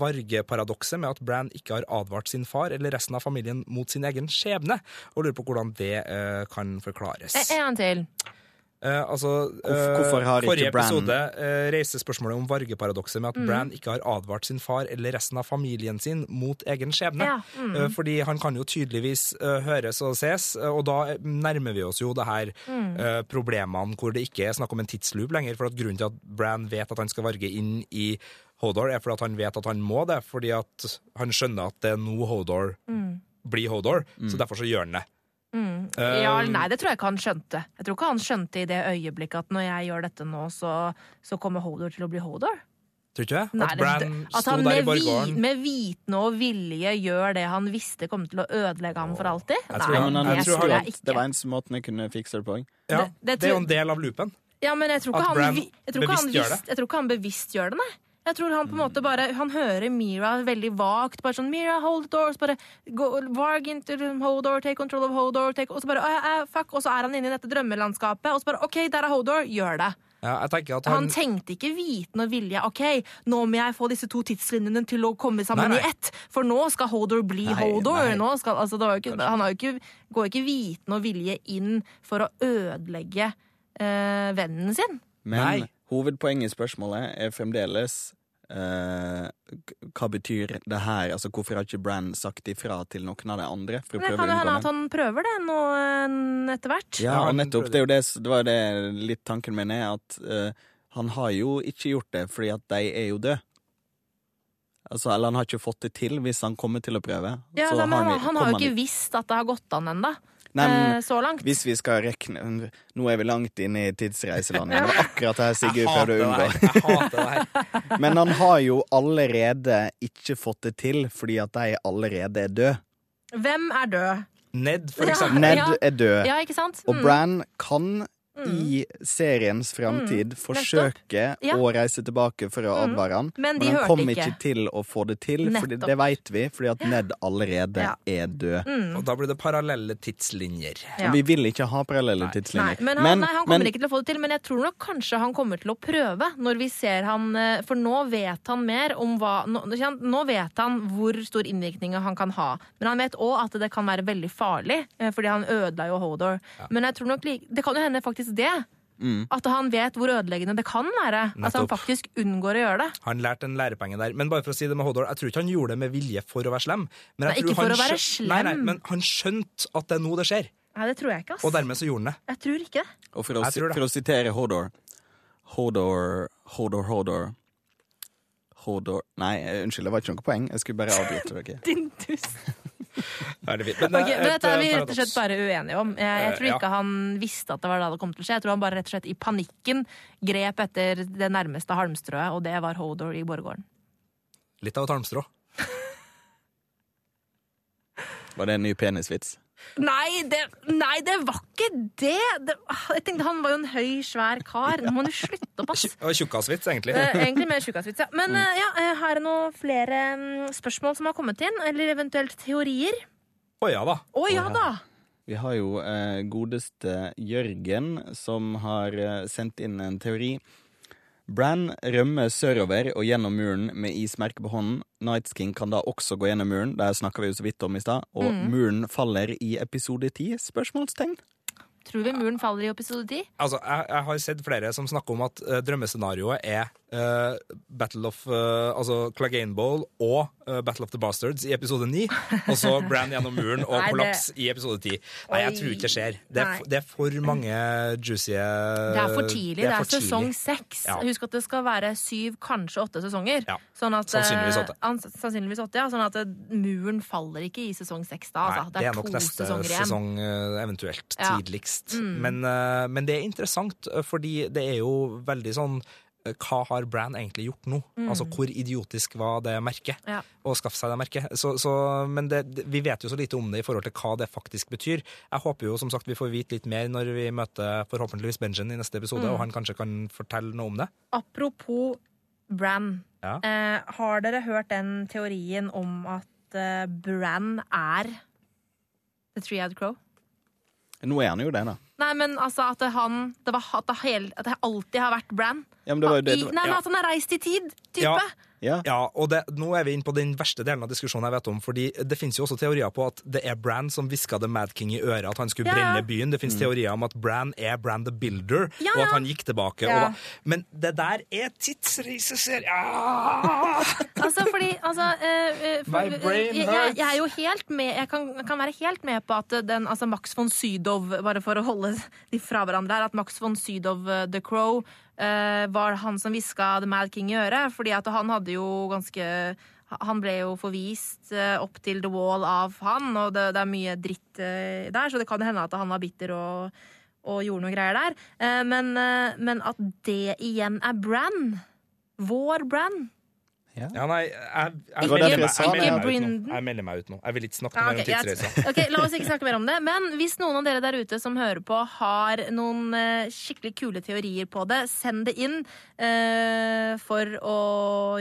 vargeparadokset med at Bran ikke har advart sin far eller resten av familien mot sin egen skjebne, og lurer på hvordan det eh, kan forklares. Eh, En til. Eh, altså, Hvorf- eh, hvorfor har ikke forrige Bran- episode eh, reiste spørsmålet om vargeparadokset Mm. med at Bran ikke har advart sin far eller resten av familien sin mot egen skjebne. Ja, mm. Eh, fordi han kan jo tydeligvis eh, høres og ses, eh, og da nærmer vi oss jo det her Mm. eh, problemene hvor det ikke er snakk om en tidsloop lenger. For at grunnen til at Bran vet at han skal varge inn i Hodor, er fordi at han vet at han må det, fordi at han skjønner at det er nå Hodor blir Hodor, så derfor så gjør han det. Mm. Ja, nei, det tror jeg ikke han skjønte. Jeg tror ikke han skjønte i det øyeblikket at når jeg gjør dette nå, så, så kommer Hodor til å bli Hodor. Tror ikke jeg. At Bran sto han der i med, vi, med vitende og vilje gjør det han visste kom til å ødelegge ham for alltid? Jeg tror Nei, men han Jeg det tror han, jeg ikke. det var eneste måten jeg kunne fikse det på. Ja, Det- det, det er jo en del av loopen. Ja, men jeg tror ikke, At han, Bran vi- jeg tror ikke han, bevisst gjør det. jeg tror ikke han bevisst gjør det, nei. Jeg tror han på en måte bare Han hører Mira veldig vagt. Bare sånn Mira, hold the door'. Så Bare go, varg into Hodor, take control of Hodor. Take, og så bare «Å, å, fuck, og så er han inne i dette drømmelandskapet. Og så bare OK, der er Hodor. Gjør det. Ja, jeg at Han han, tenkte ikke viten og vilje OK, nå må jeg få disse to tidslinjene til å komme sammen Nei, nei. i ett. For nå skal Hodor bli Nei, Hodor. nei. Nå skal, altså, det var ikke, han har jo ikke, går ikke viten og vilje inn for å ødelegge eh, vennen sin. Men Nei. hovedpoenget i spørsmålet er fremdeles eh, k- hva betyr det her? Altså, hvorfor har ikke Bran sagt ifra til noen av de andre? For å det prøve kan jo hende at han prøver det nå eh, etter hvert. Ja, Ja, nettopp. Det, er jo det, det var det litt tanken min er, at uh, han har jo ikke gjort det fordi at de er jo døde. Altså, eller han har ikke fått det til hvis han kommer til å prøve. Ja, Så da, men han, han, han har jo ikke visst at det har gått an ennå. Nei, men eh, så langt. Hvis vi skal rekne Nå er vi langt inne i tidsreiselandet. Det var akkurat det her Sigurd prøvde å unngå. Jeg hater det her. Men han har jo allerede ikke fått det til fordi at de allerede er døde. Hvem er død? Ned, for Ja. eksempel. Ned er død. Ja, ikke sant? Og Mm. Bran kan i seriens framtid forsøke Ja. å reise tilbake for å Mm. advare han, Men de men han kommer ikke. ikke til å få det til, for det vet vi, fordi at Ned allerede Ja. er død. Mm. Og da blir det parallelle tidslinjer. Ja. Vi vil ikke ha parallelle Nei. Nei, tidslinjer. men han, nei, han kommer ikke til å få det til, men jeg tror nok kanskje han kommer til å prøve når vi ser han eh, For nå vet han mer om hva Nå, nå vet han hvor stor innvirkning han kan ha. Men han vet òg at det kan være veldig farlig, eh, fordi han ødela jo Hodor. Men jeg tror nok det kan jo hende faktisk det. Mm. At han vet hvor ødeleggende det kan være. At han faktisk unngår å gjøre det. Han lærte en lærepenge der. Men bare for å si det med Hodor, jeg tror ikke han gjorde det med vilje for å være slem. Men jeg Nei, ikke for han å være slem. Nei, nei, men han skjønte at det er nå det skjer, Nei, det tror jeg ikke, ass. og dermed så gjorde han det. Jeg tror ikke det. Og for å, si- for å sitere Hodor Hodor, Hodor, Hodor Hodor Nei, eh, unnskyld, det var ikke noe poeng. Jeg skulle bare avbryte dere. Din tuss. Er det fint. Men okay, er men dette er vi eh, rett og slett bare uenige om. Jeg, jeg tror tror ja. ikke han visste at det var da det kom til å skje. Jeg tror han bare rett og slett i panikken grep etter det nærmeste halmstrået, og det var Hodor i borggården. Litt av et halmstrå. Var det en ny penisvits? Nei det, nei, det var ikke det! det! Jeg tenkte Han var jo en høy, svær kar. Nå må du slutte å passe. Tjukkasvits, egentlig. Eh, egentlig mer tjukkasvits, ja. Men mm. ja, eh, her er noen flere mm, spørsmål som har kommet inn. Eller eventuelt teorier. Å ja da. Å ja da! Vi har jo eh, godeste Jørgen som har eh, sendt inn en teori. Bran rømmer sørover og gjennom muren med ismerke på hånden. Night King kan da også gå gjennom muren, det snakka vi jo så vidt om i stad. Og muren faller i episode ti? Spørsmålstegn. Tror vi muren faller i episode 10? Altså, jeg, jeg har sett flere som snakker om at uh, drømmescenarioet er eh, Battle of uh, Altså Clegane Bowl og uh, Battle of the Bastards i episode 9. Og så Brann gjennom muren og Nei, det- i episode 10. Nei, jeg tror ikke det skjer. Det er, Nei. det er for mange juicy Det er for tidlig. Det er, for tidlig. sesong seks. Ja. Husk at det skal være syv, kanskje åtte sesonger. Ja. Sånn at, Sannsynligvis åtte. sannsynligvis åtte, ja. Sånn at muren faller ikke i sesong seks da. Nei, Altså. det er to sesonger igjen. sesong eventuelt Ja. Mm. tidligst. Men, men det er interessant, fordi det er jo veldig sånn hva har Bran egentlig gjort nå? Altså hvor idiotisk var det merket? Ja. Å skaffe seg det merket. Så, så, men det, vi vet jo så lite om det i forhold til hva det faktisk betyr. Jeg håper jo som sagt vi får vite litt mer når vi møter forhåpentligvis Benjen i neste episode, og han kanskje kan fortelle noe om det. Apropos Bran. Ja. Eh, har dere hørt den teorien om at eh, Bran er The Three-Eyed Crow? Nå er han jo det, da. Nei, men altså at det, han det var, at, det hel, at det alltid har vært Bran. Ja, men det var jo det, I, nei, men At han har reist i tid, type. Ja. Ja. Ja, og det, nå er vi inne på den verste delen av diskusjonen jeg vet om, fordi det finnes jo også teorier på at det er Bran som hviska The Mad King i øret at han skulle Ja. brenne byen. Det finnes teorier om at Bran er Bran the Builder, Ja, og at han gikk tilbake. Og, men det der er tidsreiseserie! Ah! Altså, fordi altså, eh, eh, for, My brain jeg, jeg, jeg er jo helt med Jeg kan, kan være helt med på at den altså Max von Sydow, bare for å holde de fra hverandre her, at Max von Sydow eh, The Crow eh, var han som hviska The Mad King i øret. Fordi at han hadde jo ganske han ble jo forvist eh, opp til The Wall av han, og det, det er mye dritt eh, der, så det kan hende at han var bitter og, og gjorde noe greier der. Men, men at det igjen er Brann, vår Bran Ja, nei, jeg, jeg, melder jeg jeg melder meg ut nå. Jeg melder meg ut nå. Jeg vil ikke snakke mer om tidsreiser. Ok, La oss ikke snakke mer om det. Men hvis noen av dere der ute som hører på, har noen eh, skikkelig kule teorier på det, send det inn uh, for å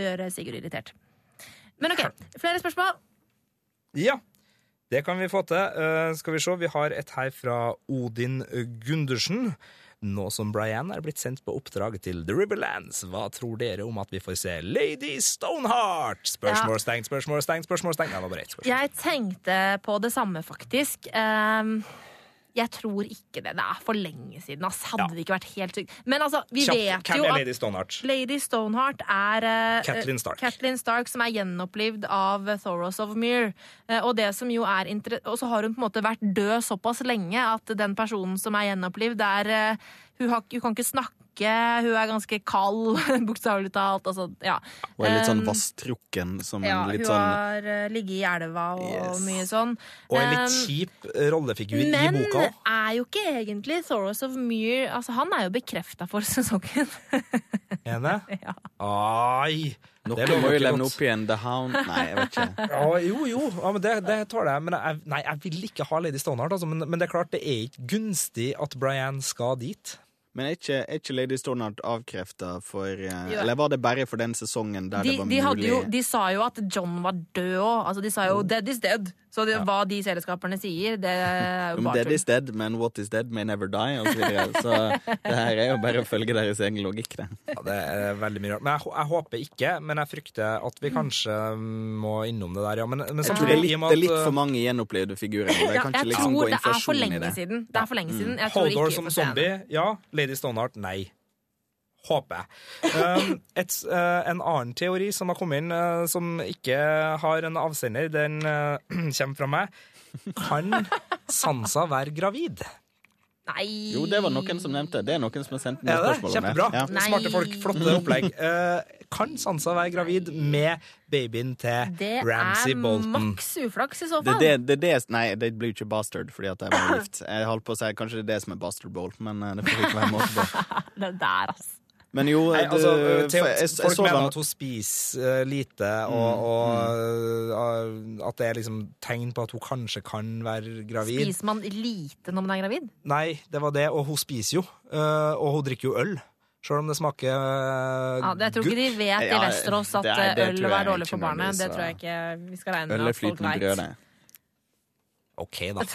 gjøre Sigurd irritert. Men OK, flere spørsmål? Ja, det kan vi få til. Uh, skal vi se, vi har et her fra Odin Gundersen. Nå som Brian er blitt sendt på oppdrag til The Riverlands, hva tror dere om at vi får se Lady Stoneheart? Spørsmål stengt, spørsmålstegn. Det var bare ett spørsmål. Jeg tenkte på det samme, faktisk. Ehm, jeg tror ikke det. Det er for lenge siden. ass. Hadde Ja. det ikke vært helt sykt. Men altså, vi Kjapp, vet jo at Lady Stoneheart? Lady Stoneheart er eh, Catelyn Stark. Catelyn Stark, som er gjenopplivd av Thoros of Myr. Uh, og, det som jo er inter- og så har hun på en måte vært død såpass lenge at den personen som er gjenopplivd, er uh, hun, har, hun kan ikke snakke, hun er ganske kald, bokstavelig talt. Altså, ja. Og er litt sånn Um, vasstrukken som ja, litt hun sånn har eh, ligget i elva og, Yes. mye sånn. Og en litt Um, kjip rollefigur i men boka Men er jo ikke egentlig Thoros of Myr altså, Han er jo bekrefta for sesongen. Er det? Ja. Ai! Det Noen må jo levne opp igjen The Hound Nei, jeg vet ikke. Ja, jo, jo, ja, men det, det tåler jeg. Men jeg, nei, jeg vil ikke ha Lady Stonehart, Altså, men, men det er klart, det er ikke gunstig at Brian skal dit. Men er ikke, er ikke Lady Stoneheart avkrefta for eh, Jo. Eller var det bare for den sesongen der De, det var de, mulig jo, de sa jo at John var død òg. Altså, de sa jo 'dead is dead'. Så det, Ja. hva de selskaperne sier, det er jo Om bare dead is dead, men what is dead may never die, og så videre. Så det her er jo bare å følge deres egen logikk, det. Ja, det er veldig mye rart. Men jeg, jeg håper ikke. Men jeg frykter at vi kanskje må innom det der, ja. Men, men Jeg tror samtidig, det er litt, det er litt for mange gjenopplevde figurer. Jeg Ja, jeg ikke liksom tror gå det er for lenge siden. Det er for lenge siden. Jeg tror ikke som zombie, ja. Lady Stoneheart, nei. Håper jeg. Um, et, eh, en annen teori som har kommet inn, eh, som ikke har en avsender, den eh, kommer fra meg. Kan Sansa være gravid? Nei Jo, det var noen som nevnte. Det er noen som har sendt inn det? spørsmål om det. Kjempebra. Ja. Smarte folk, flotte opplegg. Eh, kan Sansa være gravid med babyen til Det er maks uflaks i så fall. det, det, det, nei, det blir jo ikke bastard fordi at jeg var gift. Jeg holdt på å si kanskje det er det som er bastard bolt, men det får ikke være måte på. Det der, altså. Men jo, Nei, altså, til, Theo, jeg, jeg, folk mener den- at hun spiser eh, lite, og, og mm. at det er liksom tegn på at hun kanskje kan være gravid. Spiser man lite når man er gravid? Nei, det var det, og hun spiser jo. eh, og hun drikker jo øl. Selv om det smaker gutt Ja, det, jeg tror ikke de vet i Vesterås at det er- det eh, øl er dårlig for barnet. Det tror jeg ikke vi skal regne med at folk flytende brød, vet. OK, da.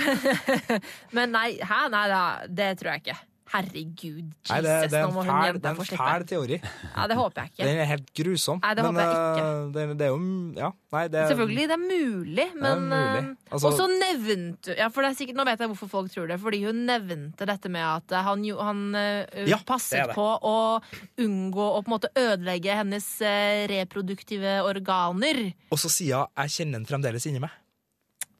Men nei, hæ? Nei da, det tror jeg ikke. Herregud, Jesus, Nei, det, det er en fæl, det er en fæl teori. Ja, det håper jeg ikke. Den er helt grusom. Nei, det håper jeg ikke. eh, det, det er jo Ja, nei, det Selvfølgelig, det er mulig, men Og så Altså- Og så nevnte Ja, for det er sikkert, Nå vet jeg hvorfor folk tror det. Fordi hun nevnte dette med at eh, han, han uh, Ja, passet på å unngå å på en måte ødelegge hennes eh, reproduktive organer. Og så sier hun 'jeg kjenner den fremdeles inni meg'.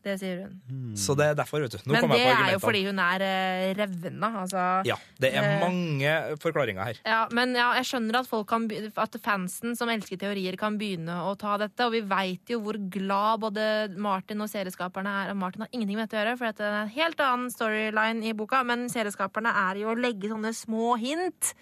Det sier hun. Så det er derfor, vet du. Nå Men det jeg på er jo fordi hun er uh, revna. Altså. Ja, det er uh, mange forklaringer her. Ja, men ja, jeg skjønner at, folk kan, at fansen som elsker teorier, kan begynne å ta dette. Og vi veit jo hvor glad både Martin og serieskaperne er. Og Martin har ingenting med dette å gjøre, for det er en helt annen storyline i boka. Men serieskaperne er jo å legge sånne små hint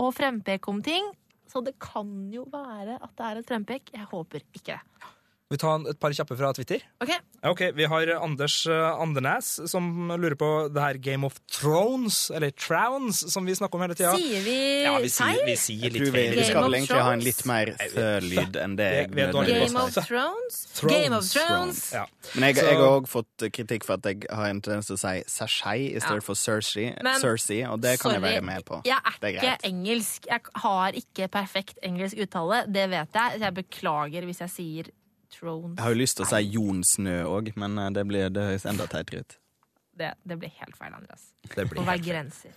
og frempeke om ting. Så det kan jo være at det er et frempek. Jeg håper ikke det. Vi tar et par kjappe fra Twitter. Ok, Ok, Vi har Anders eh, Andenes som lurer på det her Game of Thrones, eller Trowns, som vi snakker om hele tida. Sier vi, Ja, vi sier, vi sier litt vi, feil. vi skal vel egentlig ha en litt mer fø-lyd enn det jeg er dårlige nødvendigvis Game of Thrones? Game of Thrones. Ja. Men jeg, jeg har òg fått kritikk for at jeg har en tendens til å si Cersei i stedet Ja. for Cersei, Men- Cersei, og det kan jeg være med på. Jeg er, er ikke engelsk. Jeg har ikke perfekt engelsk uttale. Det vet jeg. Jeg beklager hvis jeg sier Thrones. Jeg har jo lyst til å si Jon Snø òg, men eh, det, blir, det høres enda teitere ut. Det, det blir helt feil, Andreas. Det blir være grenser.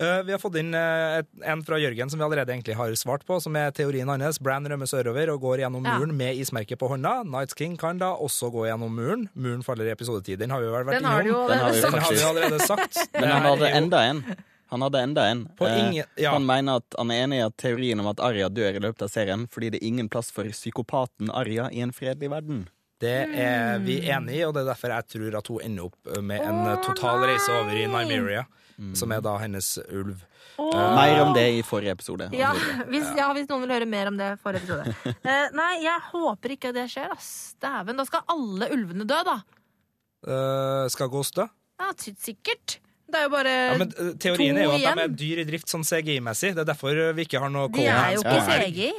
uh, vi har fått inn uh, et, en fra Jørgen som vi allerede egentlig har svart på, som er teorien hans. Bran rømmer sørover og går gjennom Ja. muren med ismerket på hånda. Nights King kan da også gå gjennom muren. Muren faller i episodetid. Den har vi vel vært Den har du jo innom. Den har vi Den har vi allerede sagt. Men han hadde enda en. Han hadde enda en. På Eh, ingen- ja. Han mener at han er enig i at teorien om at Arya dør i løpet av serien fordi det er ingen plass for psykopaten Arya i en fredelig verden. Det er vi enig i, og det er derfor jeg tror at hun ender opp med en oh, total reise over i Nymeria, Nymeria, som er da hennes ulv. Mer om det i forrige episode. Ja hvis, ja, hvis noen vil høre mer om det forrige episode. uh, nei, jeg håper ikke det skjer, ass. Dæven. Da skal alle ulvene dø, da. Uh, skal Ghost dø? Ja, sikkert. Det er jo bare Ja, men eh, Teorien to er jo at de er dyr i drift sånn CGI-messig. Det er derfor vi ikke har noe De er jo ikke. CGI.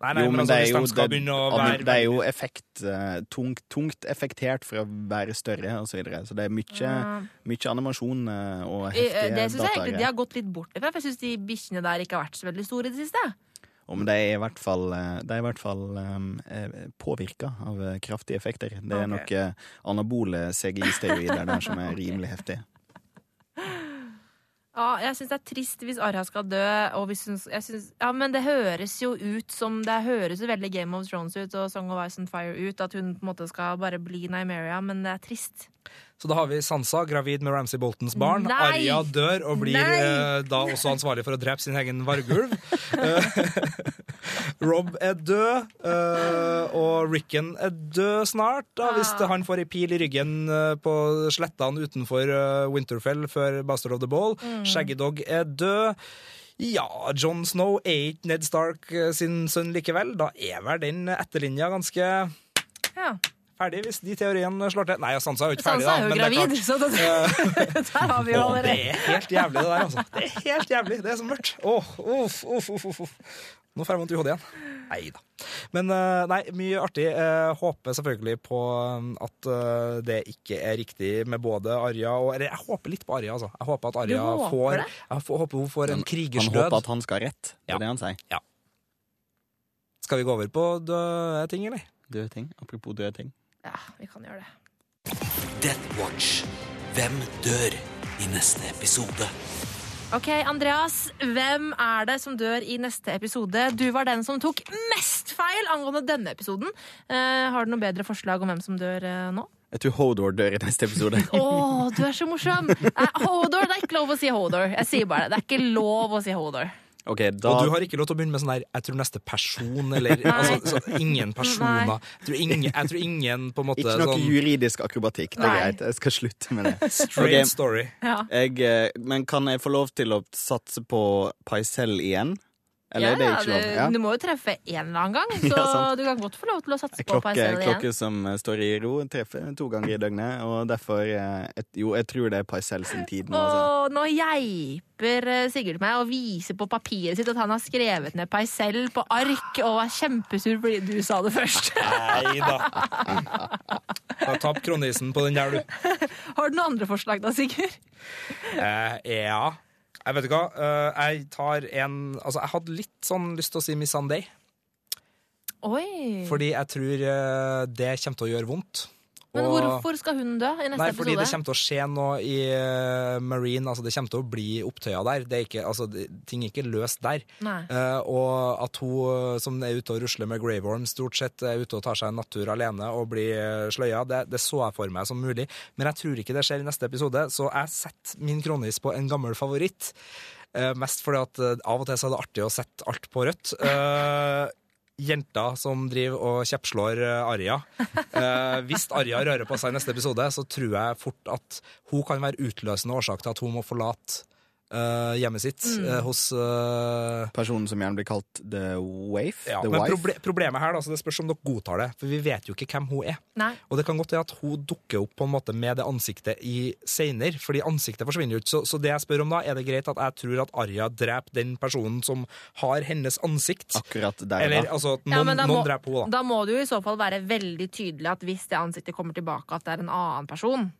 Nei, nei, Jo, men, men altså, det er jo, de det, begynne å ad- være det er jo effekt eh, tungt, tungt effektert for å være større og så videre. Så det er mye, Ja. mye animasjon eh, og heftige Det syns jeg egentlig de har gått litt bort ifra, for jeg syns de bikkjene der ikke har vært så veldig store i det siste. Oh, men de er i hvert fall, i hvert fall påvirka av kraftige effekter. Det er okay. nok anabole CGI-steroider der som er rimelig heftige. Ja, jeg syns det er trist hvis Arha skal dø. Og jeg synes, ja, men det høres jo ut som Det høres jo veldig Game of Thrones ut og Song of Ice and Fire ut. At hun på en måte skal bare bli Nymeria, men det er trist. Så da har vi Sansa, gravid med Ramsay Boltons barn. Nei! Arya dør og blir eh, da også ansvarlig for å drepe sin egen vargulv. Eh, Rob er død, eh, og Rickon er død snart, da, hvis Ah. han får ei pil i ryggen eh, på slettene utenfor eh, Winterfell før Bastard of the Ball. Mm. Shaggy Dog er død. Ja, John Snow er ikke Ned Stark eh, sin sønn likevel. Da er vel den etterlinja ganske Ja. Ferdig, hvis de teoriene slår til. Nei, Sansa er jo ikke ferdig, da. Sansa er jo men det er gravid, så det, der har vi jo Åh, det er helt jævlig, det der. altså. Det er helt jævlig. Det er så mørkt. Åh, uff, uff, uff, uff. Nå får jeg vondt i hodet igjen. Nei da. Men eh, nei, mye artig. Jeg håper selvfølgelig på um, at eh, det ikke er riktig med både Arja og Eller jeg håper litt på Arja, altså. Jeg håper at Arja håper får det? Jeg håper hun får en krigersdød. han håper at han skal ha rett. Det Ja. er det han sier. Ja. Skal vi gå over på døde ting, eller? Døde ting. Apropos døde ting. Ja, vi kan gjøre det. Death Watch. Hvem dør i neste episode? Ok, Andreas, hvem er det som dør i neste episode? Du var den som tok mest feil angående denne episoden. Eh, har du noe bedre forslag om hvem som dør eh, nå? Jeg tror Hodor dør i neste episode. Å, du er så morsom! Nei, Hodor, det er ikke lov å si Hodor. Jeg sier bare det. Det er ikke lov å si Hodor. Ok, da Og du har ikke lov til å begynne med sånn der 'jeg tror neste person', eller altså, så, ingen personer. Jeg tror ingen, jeg tror ingen på en måte Ikke noe sånn juridisk akrobatikk. Det er Nei. greit. Jeg skal slutte med det. straight okay. story. Ja. Jeg, eh, men kan jeg få lov til å satse på Paisel igjen? Eller ja, er det ja, ikke lov? du, Ja. du må jo treffe en eller annen gang, så Ja, du kan godt få lov til å satse klokke, på Paisel igjen. klokke som eh, står i ro, treffer to ganger i døgnet. Og derfor eh, et, Jo, jeg tror det er Paisel sin tid nå. Altså. Nå geiper eh, Sigurd meg og viser på papiret sitt at han har skrevet ned Paisel på ark, og var kjempesur fordi du sa det først. Nei da. Har Tapp kronisen på den der, du. Har du noen andre forslag da, Sigurd? Eh, ja. Jeg vet ikke hva. Eh, jeg tar en Altså, jeg hadde litt sånn lyst til å si Miss Sunday, Oi. fordi jeg tror eh, det kommer til å gjøre vondt. Men Og- hvorfor skal hun dø i neste Nei, fordi det kommer til å skje noe i eh, Marine. Altså, det kommer til å bli opptøyer der. Det er ikke, altså, det, ting er ikke løst der. Eh, og at hun som er ute og rusler med Graveworm, stort sett er ute og tar seg en natur alene og blir eh, sløya, det, det så jeg for meg som mulig. Men jeg tror ikke det skjer i neste episode, så jeg setter min kronis på en gammel favoritt. Uh, mest fordi at uh, av og til så er det artig å sette alt på rødt. Eh, Jenta som driver og kjeppslår eh, Arja. Eh, hvis Arja rører på seg i neste episode, så tror jeg fort at hun kan være utløsende årsak til at hun må forlate eh, hjemmet sitt Mm. uh, hos uh, Personen som gjerne blir kalt The Waif. ja, the Men proble problemet her, da, så det spørs om dere godtar det, for vi vet jo ikke hvem hun er. Nei. Og det kan godt være at hun dukker opp på en måte med det ansiktet i seinere, fordi ansiktet forsvinner jo ikke. Så, så det jeg spør om da, er det greit at jeg tror at Arja dreper den personen som har hennes ansikt? Akkurat der, Eller da. altså noen, Ja, men da noen må- dreper hun, da. Da må det jo i så fall være veldig tydelig at hvis det ansiktet kommer tilbake, at det er en annen person.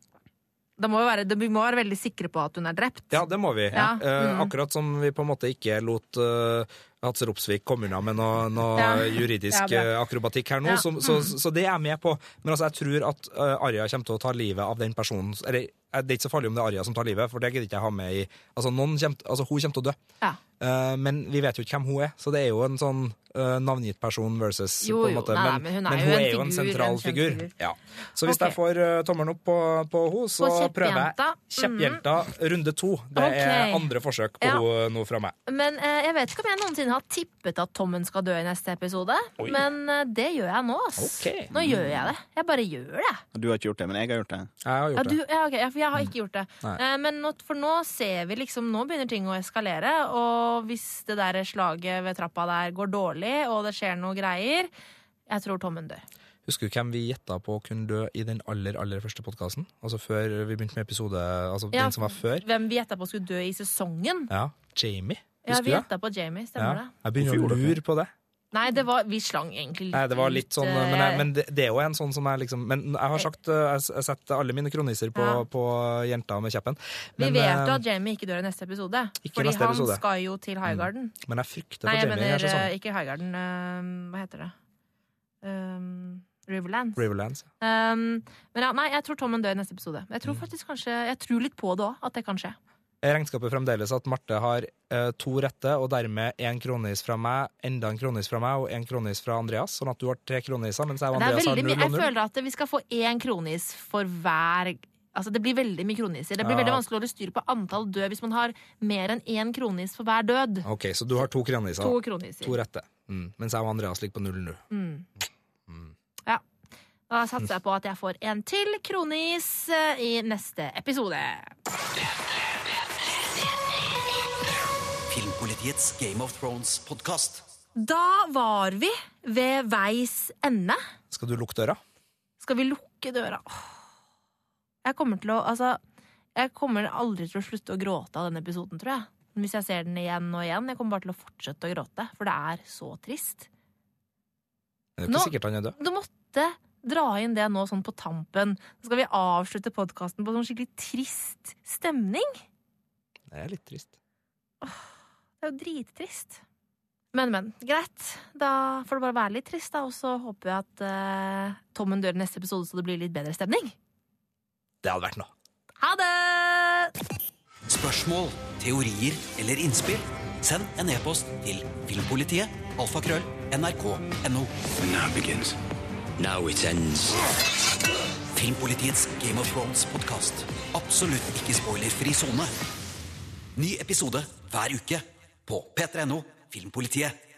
Da må vi, være, vi må være veldig sikre på at hun er drept. Ja, det må vi. Ja, Eh, mm. akkurat som vi på en måte ikke lot eh, Hatse Ropsvik komme unna med noe, noe Ja. juridisk Ja, eh, akrobatikk her nå, Ja, så, så, så det er jeg med på. Men altså, jeg tror at uh, Arja kommer til å ta livet av den personen Eller eh, det er ikke så farlig om det er Arja som tar livet, for det gidder ikke jeg ha med i Altså, noen kommer, altså Hun kommer til å dø. Ja. uh, men vi vet jo ikke hvem hun er, så det er jo en sånn uh, navngitt person versus Jo, på en jo, måte. nei, nei, men, men hun er men jo hun en er jo en sentral en figur. figur. Ja. Så hvis okay. jeg får uh, tommelen opp på, på henne, så På prøver jeg kjepphjenta. Kjepphjelta runde to. Det er andre forsøk på Ja. henne nå fra meg. Men jeg vet ikke om jeg noensinne har tippet at Tommen skal dø i neste episode. Oi. Men det gjør jeg nå, ass. Okay. Nå gjør jeg det. Jeg bare gjør det. Du har ikke gjort det, men jeg har gjort det. Jeg har Ja, gjort du, det. ja, okay, for jeg har ikke gjort det. Nei. Eh, men nå, for nå ser vi liksom Nå begynner ting å eskalere. Og hvis det der slaget ved trappa der går dårlig, og det skjer noe greier Jeg tror Tommen dør. Husker du hvem vi gjetta på kunne dø i den aller aller første podkasten? Altså før vi begynte med episode Altså Ja, den som var før? Hvem vi gjetta på skulle dø i sesongen. Ja, Jamie. Ja, vi gjetta på Jamie, Ja. stemmer det? Jeg begynner å lure på det. Nei, det var, vi slang egentlig litt Nei, det var litt sånn, men, jeg, eh, men det, det er jo en sånn som er liksom Men jeg har sagt uh, Jeg setter alle mine kroniser på, Ja. på jenta med kjeppen. Vi vet eh, jo at Jamie ikke dør i neste episode. Ikke fordi neste han episode. skal jo til Highgarden. men jeg frykter Nei, for jeg Jamie mener eh, ikke Highgarden. uh, hva heter det? Um, Riverlands. Riverlands. Um, men ja, nei, jeg tror Tommen dør i neste episode. Jeg Mm. tror faktisk kanskje, jeg tror litt på det òg, at det kan skje. Regnskapet fremdeles at Marte har eh, to rette, og dermed én kronis fra meg, enda en kronis fra meg og én kronis fra Andreas, sånn at du har tre kroniser, mens jeg og er Andreas har null og null. jeg føler at vi skal få én kronis for hver Altså Det blir veldig mye kroniser. Det blir Ja. veldig vanskelig å holde styr på antall død hvis man har mer enn én kronis for hver død. Ok, så du har to kroniser. To kroniser. To rette. Mm. Mens jeg og Andreas ligger på null nå. Mm. Ja. Da satser jeg på at jeg får en til kronis eh, i neste episode. Filmpolitiets Game of Thrones-podkast. Da var vi ved veis ende. Skal du lukke døra? Skal vi lukke døra? Jeg kommer til å Altså, jeg kommer aldri til å slutte å gråte av denne episoden, tror jeg. Hvis jeg ser den igjen og igjen. Jeg kommer bare til å fortsette å gråte, for det er så trist. Det er jo Nå- ikke sikkert han er død. Du måtte dra inn det nå sånn på tampen. Så skal vi avslutte podkasten på sånn skikkelig trist stemning. Det er litt trist. Det er jo drittrist. Men, men. Greit. Da får det bare være litt trist, da. Og så håper jeg at uh, Tommen dør i neste episode, så det blir litt bedre stemning. Det hadde vært noe. Ha det! Spørsmål, teorier eller innspill? Send en e-post til filmpolitiet alfakrøll nrk.no. Now begins. Now it ends. Filmpolitiets Game of Thrones-podkast. Absolutt ikke spoilerfri sone. Ny episode hver uke på p3.no Filmpolitiet.